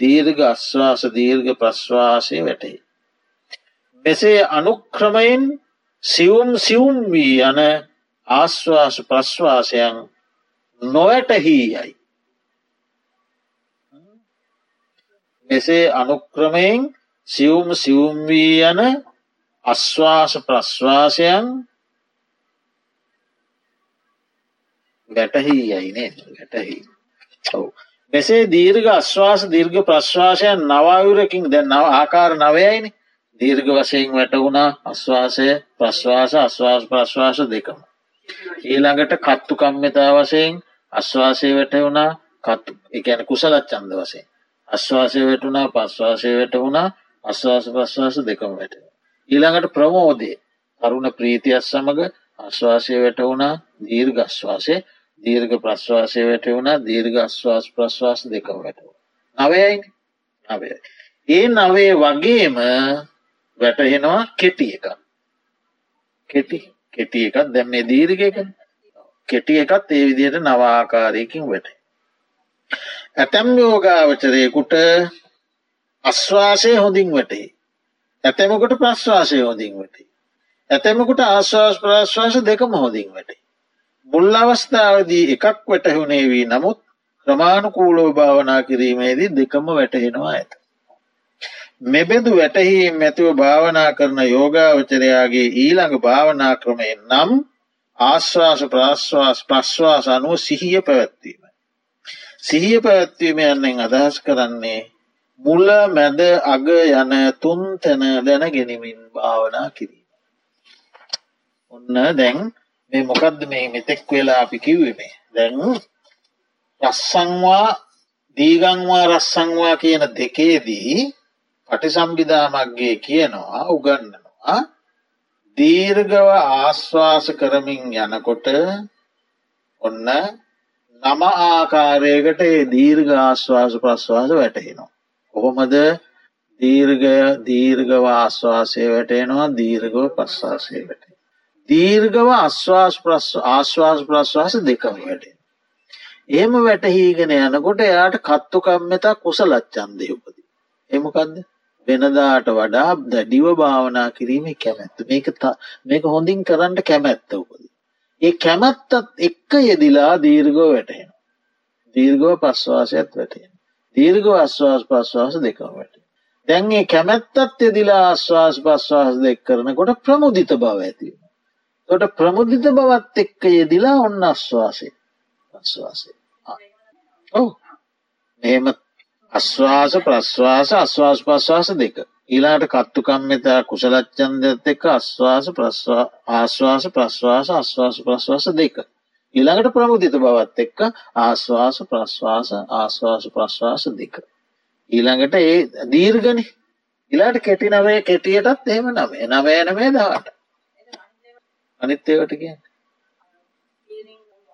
දීර්ග අශ්වාස දීර්ග ප්‍රශ්වාසය වැටේ. මෙසේ අනුක්‍රමයෙන් සියුම් සියුම් වී යන ආශ්වාස ප්‍රශ්වාසයන් නොවැටහී යයි. මෙසේ අනුක්‍රමයෙන් සියුම් සියුම් වී යන අශ්වාස ප්‍රශ්වාසයන් වැටහි යයිනේ වැටහි ඔව මෙසේ දීර්ඝ අශ්වාස දීර්ඝ ප්‍රශ්වාසයන් නවායුරකින් දැන් නව ආකාර නවයයිනි. දීර්ඝ වසයෙන් වැටවුණා අශ්වාසය ප්‍රශ්වාස අශ්වාස ප්‍රශ්වාස දෙකම. ඊළඟට කත්තු කම්මතා වසයෙන් අශ්වාසය වැටවුණා කත්තු එකැන කුසලත් චන්ද වසයෙන් අශ්වාසය වැටුණා පශ්වාසය වැටවුණා අශ්වාස ප්‍රශ්වාස දෙකම වැටෙන ඊළඟට ප්‍රමෝදය. තරුණ ප්‍රීතියක් සමඟ අශ්වාසය වැටවුණා දීර්ඝ අශ්වාසය දීර්ඝ ප්‍රශ්වාසය වැටවුණා දීර්ඝ අශ්වාස ප්‍රශ්වාස දෙකම වැටව. නවයයි නවය. ඒ නවේ වගේම වැටහෙනවා කෙටි එක. කෙටි කෙටි එකත් දැම් මේ දීර්ඝ එක කෙටි එකත් ඒ විදියට නවාආකාරයකින් වැට. ඇතැම් යෝගාවචරයකුට අශ්වාසය හොඳින් වැටේ. ඇතැමකට ප්‍රශ්වාසය හොඳින් වැටේ. ඇතැමකුට ආශ්වාස ප්‍රශ්වාස දෙකම හොඳින් වැටේ. මුල් අවස්ථාවදී එකක් වැටහුණේ වී නමුත් ක්‍රමාණුකූලෝ භාවනා කිරීමේදී දෙකම වැටහෙනවා ඇත. මෙබෙදු වැටහීම් ඇතිව භාවනා කරන යෝගාවචරයාගේ ඊළඟ භාවනා ක්‍රමයෙන් නම් ආශ්වාස ප්‍රශ්වාස ප්‍රශ්වාස අනුව සිහිය පැවැත්වීම. සිහිය පැවැත්වීම යන්නෙන් අදහස් කරන්නේ මුල මැද අග යන තුන් තැන දැන ගෙනමින් භාවනා කිරීම. ඔන්න දැන් මේ මොකක්ද මේ මෙතෙක් වෙලා අපි කිව්වමේ දැන් රස්සංවා දීගංවා රස්සංවා කියන දෙකේදී පටිසම්බිධාමක්ගේ කියනවා උගන්නනවා දීර්ගව ආශ්වාස කරමින් යනකොට ඔන්න නම ආකාරයකට ඒ දීර්ඝ ආශ්වාස ප්‍රශ්වාස වැටහෙනවා. කොහොමද දීර්ඝ දීර්ඝව ආශ්වාසය වැටෙනවා දීර්ඝව ප්‍රශ්වාසය වැට. දීර්ඝව අශ්වාස් ආශ්වාස ප්‍රශ්වාස දෙකම වැටෙන. එහෙම වැටහීගෙන යනකොට එයාට කත්තු කම්මතා කුසලච්චන්දය උපදී. එමකක්ද වෙනදාට වඩා දැඩිව භාවනා කිරීම කැමැත්ත මේක මේක හොඳින් කරන්න කැමැත්ත උපද. ඒ කැමැත්තත් එක්ක යෙදිලා දීර්ගෝ වැටහෙන. දීර්ගව පස්වාසයත් වැටෙන. දීර්ග අශ්වාස පස්වාස දෙකම වැට. දැන්ගේ කැමැත්තත් යෙදිලා ආශ්වාස පස්වාස දෙක් කරනකොට ප්‍රමුදිත බව ඇතිව. තොට ප්‍රමුදිත බවත් එක්ක යෙදිලා ඔන්න අශ්වාසය අශ්වාසය. ඔව මෙහෙම අශ්වාස ප්‍රශ්වාස අශ්වාස පශ්වාස දෙක. ඊලාට කත්තුකම්මතා කුසලච්චන්දත් එක්ක අශ්වාස ආශ්වාස ප්‍රශ්වාස අශ්වාස ප්‍රශ්වාස දෙක. ඊළඟට ප්‍රමුදිත බවත් එක්ක ආශ්වාස ප්‍රශ්වාස ආශ්වාස ප්‍රශ්වාස දෙක. ඊළඟට ඒ දීර්ගන ඉලාට කෙටි නවේ කෙටියටත් එහෙම නමේ නවයනමේ දාට අනිත්‍යවට කිය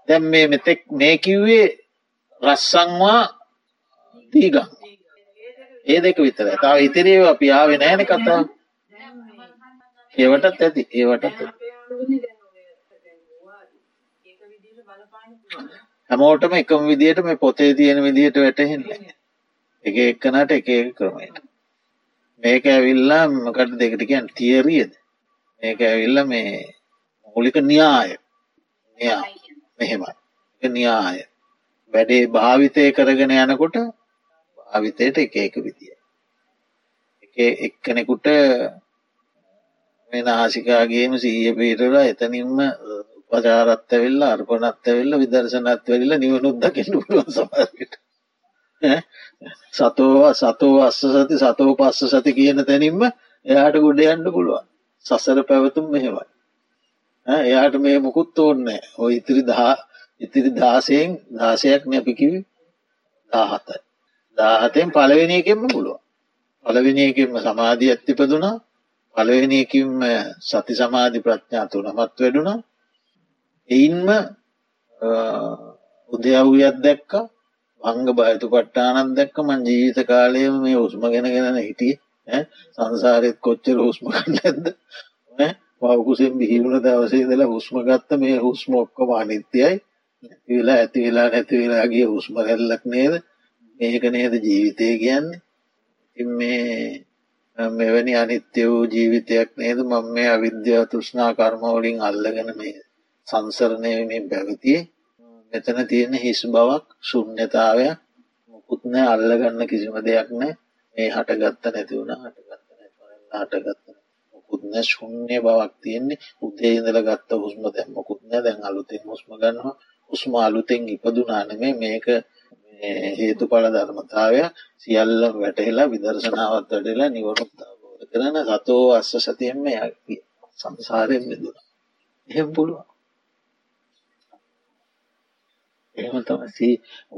දැම් මේ මෙතෙක් මේ කිව්වේ රස්සංවා දීගම් ඒ දෙක විතර තාව ඉතිරේව අපි ආවෙ නෑන කතා ඒවටත් ඇති ඒවටත් ඇති. හැමෝටම එකම විදියට මේ පොතේ තියෙන විදිහට වැටහෙන්න එක එක්කනට එක එක ක්‍රමයට. මේක ඇවිල්ලා මොකට දෙකට කියන් තියරියද මේක ඇවිල්ල මේ මූලික න්‍යාය න්‍යා. මෙහෙමයි. න්‍යාය වැඩේ භාවිතය කරගෙන යනකොට භාවිතයට එක එක විදිය. එක එක්කනෙකුට මේ නාසිකාගේම සීය පීටලා එතනින්ම උපචාරත් ඇවෙල්ලා අර්පනත් ඇවෙල්ල විදර්ශනත් වෙල්ල නිවනුද්දකින්න පුළුවන් සමරට සතෝ සතෝ අස්ස සති සතෝ පස්ස සති කියන තැනින්ම එයාට ගොඩ යන්න පුළුවන්. සසර පැවතුම් මෙහෙමයි එයාට මේ මුකුත් ඕන්න ඔය ඉතිරි දහා ඉතිරි දාසයෙන් දාසයක් නැපිකිවි දාහතයි. දාහතයෙන් පලවෙනියකෙන්ම පුළුවන්. පලවෙනියකින්ම සමාධී ඇත්තිපදුනා පලවෙනියකින්ම සති සමාධි ප්‍රඥා තුනමත් වැඩුණා. එයින්ම උදයව්‍යත් දැක්ක. අංග බයතු පට්ටානත් දැක්ක. මං ජීවිත කාලයම මේ උස්ම ගෙන ගෙනන හිටිය සංසාරයත් කොච්චර හුස්ම කන්න ඇද මවකුසෙන් බිහිවුණ දවසේ දලා හුස්ම ගත්ත මේ හුස්ම ඔක්කොම අනිත්‍යයි. නැතිවෙලා ඇතිවෙලා නැතිවෙලාගේ හුස්ම රැල්ලක් නේද? මේක නේද ජීවිතය කියන්නේ? ඉතින් මේ මෙවැනි අනිත්‍ය වූ ජීවිතයක් නේද මම මේ අවිද්‍යා තෘෂ්ණා කර්මවලින් අල්ලගෙන මේ සංසරණයමින් පැවතියේ. මෙතන තියෙන හිස් බවක් ශුන්්‍යතාවයක් මුකුත්න අල්ලගන්න කිසිම දෙයක් නෑ. මේ හටගත්ත නැති වුණ හටගත්ත හටගත්ත මුකුත්න ශුන්්‍ය බවක් තියෙන්නේ. උදේ ඉඳල ගත්ත හුස්ම දැම් මොකුත්න දැන් අලුතෙන් හුස්ම ගන්නවා. උස්ම අලුතෙන් ඉපදුනානමේ මේක හේතු පල ධර්මතාවය. සියල්ල වැටහෙලා විදර්ශනාවත් වැඩලා නිවනුත්තාබෝධ කරන සතෝ අස්ස සතියෙන්ම සංසාරයෙන් මෙදුන එහෙම පුළුවන්. එහෙම තමයි.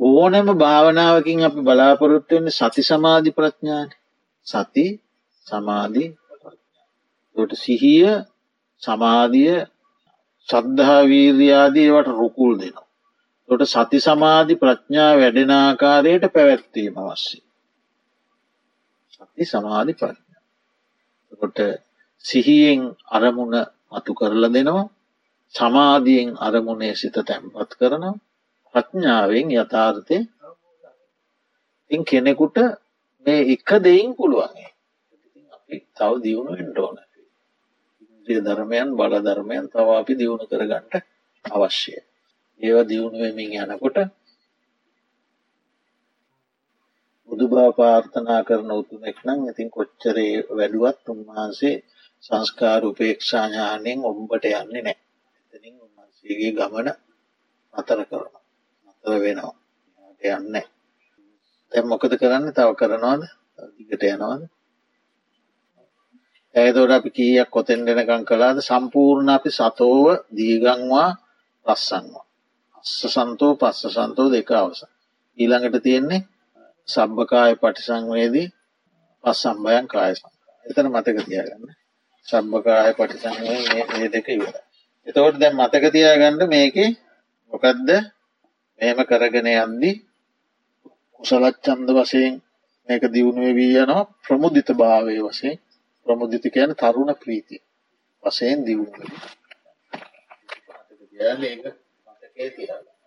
ඕනෑම භාවනාවකින් අපි බලාපොරොත්තුවෙන්න සති සමාධි ප්‍රඥාන. සති සමාධි ට සිහිය සමාධිය සද්ධාවීර්යාදීවට රුකුල් දෙනවා. තොට සති සමාධි ප්‍රඥා වැඩෙනාකාරයට පැවැත්වීම අවස්සේ. සති සමාධි ප්‍රඥා. කොට සිහියෙන් අරමුණ මතු කරලා දෙනවා සමාධියෙන් අරමුණේ සිත තැන්පත් කරනවා ප්‍රඥාවෙන් යථාර්ථය ඉන් කෙනෙකුට මේ එක දෙයින් පුළුවන්ගේ අපි තව දියුණු එන්ටෝන ඉන්ද්‍රිය ධර්මයන් බල ධර්මයන් තව අපි දියුණු කරගන්නට අවශ්‍යය. ඒවා දියුණුවමින් යනකොට බුදුබා පාර්ථනා කරන උතුමෙක් නම් ඉතින් කොච්චරේ වැඩුවත් උන්වහන්සේ සංස්කාර උපේක්ෂාඥානයෙන් ඔබට යන්නේ නෑ එතනින් උන්වහන්සේගේ ගමන අතර කරන අතර වෙනවා. යන්න තැ මොකද කරන්න? තව කරනවාද? දිගට යනවාද? ඇතෝට අපි කීයක් කොතෙන් දෙනකං කලාද සම්පූර්ණ අපි සතෝව දීගංවා පස්සන්වා. අස්ස සන්තෝ පස්ස සන්තෝ දෙක අවස ඊළඟට තියෙන්නේ සබ්භකාය පටිසංවේදී පස් සම්බයන් කාය එතන මතක තියාගන්න. සබ්භකාය පටිසංවේ මේ දෙක ඉවර එතවට දැන් මතක තියාගන්න මේක මොකක්ද මෙහෙම කරගෙන යන්දි කුසලච්චන්ද වශයෙන් මේක දියුණුව වී යනවා ප්‍රමුදිත භාවය වශයෙන්. ප්‍රමුදිත කියන තරුණ ප්‍රීතිය. වශයෙන් දියුණුව ඒක මතකේ තියාගන්න.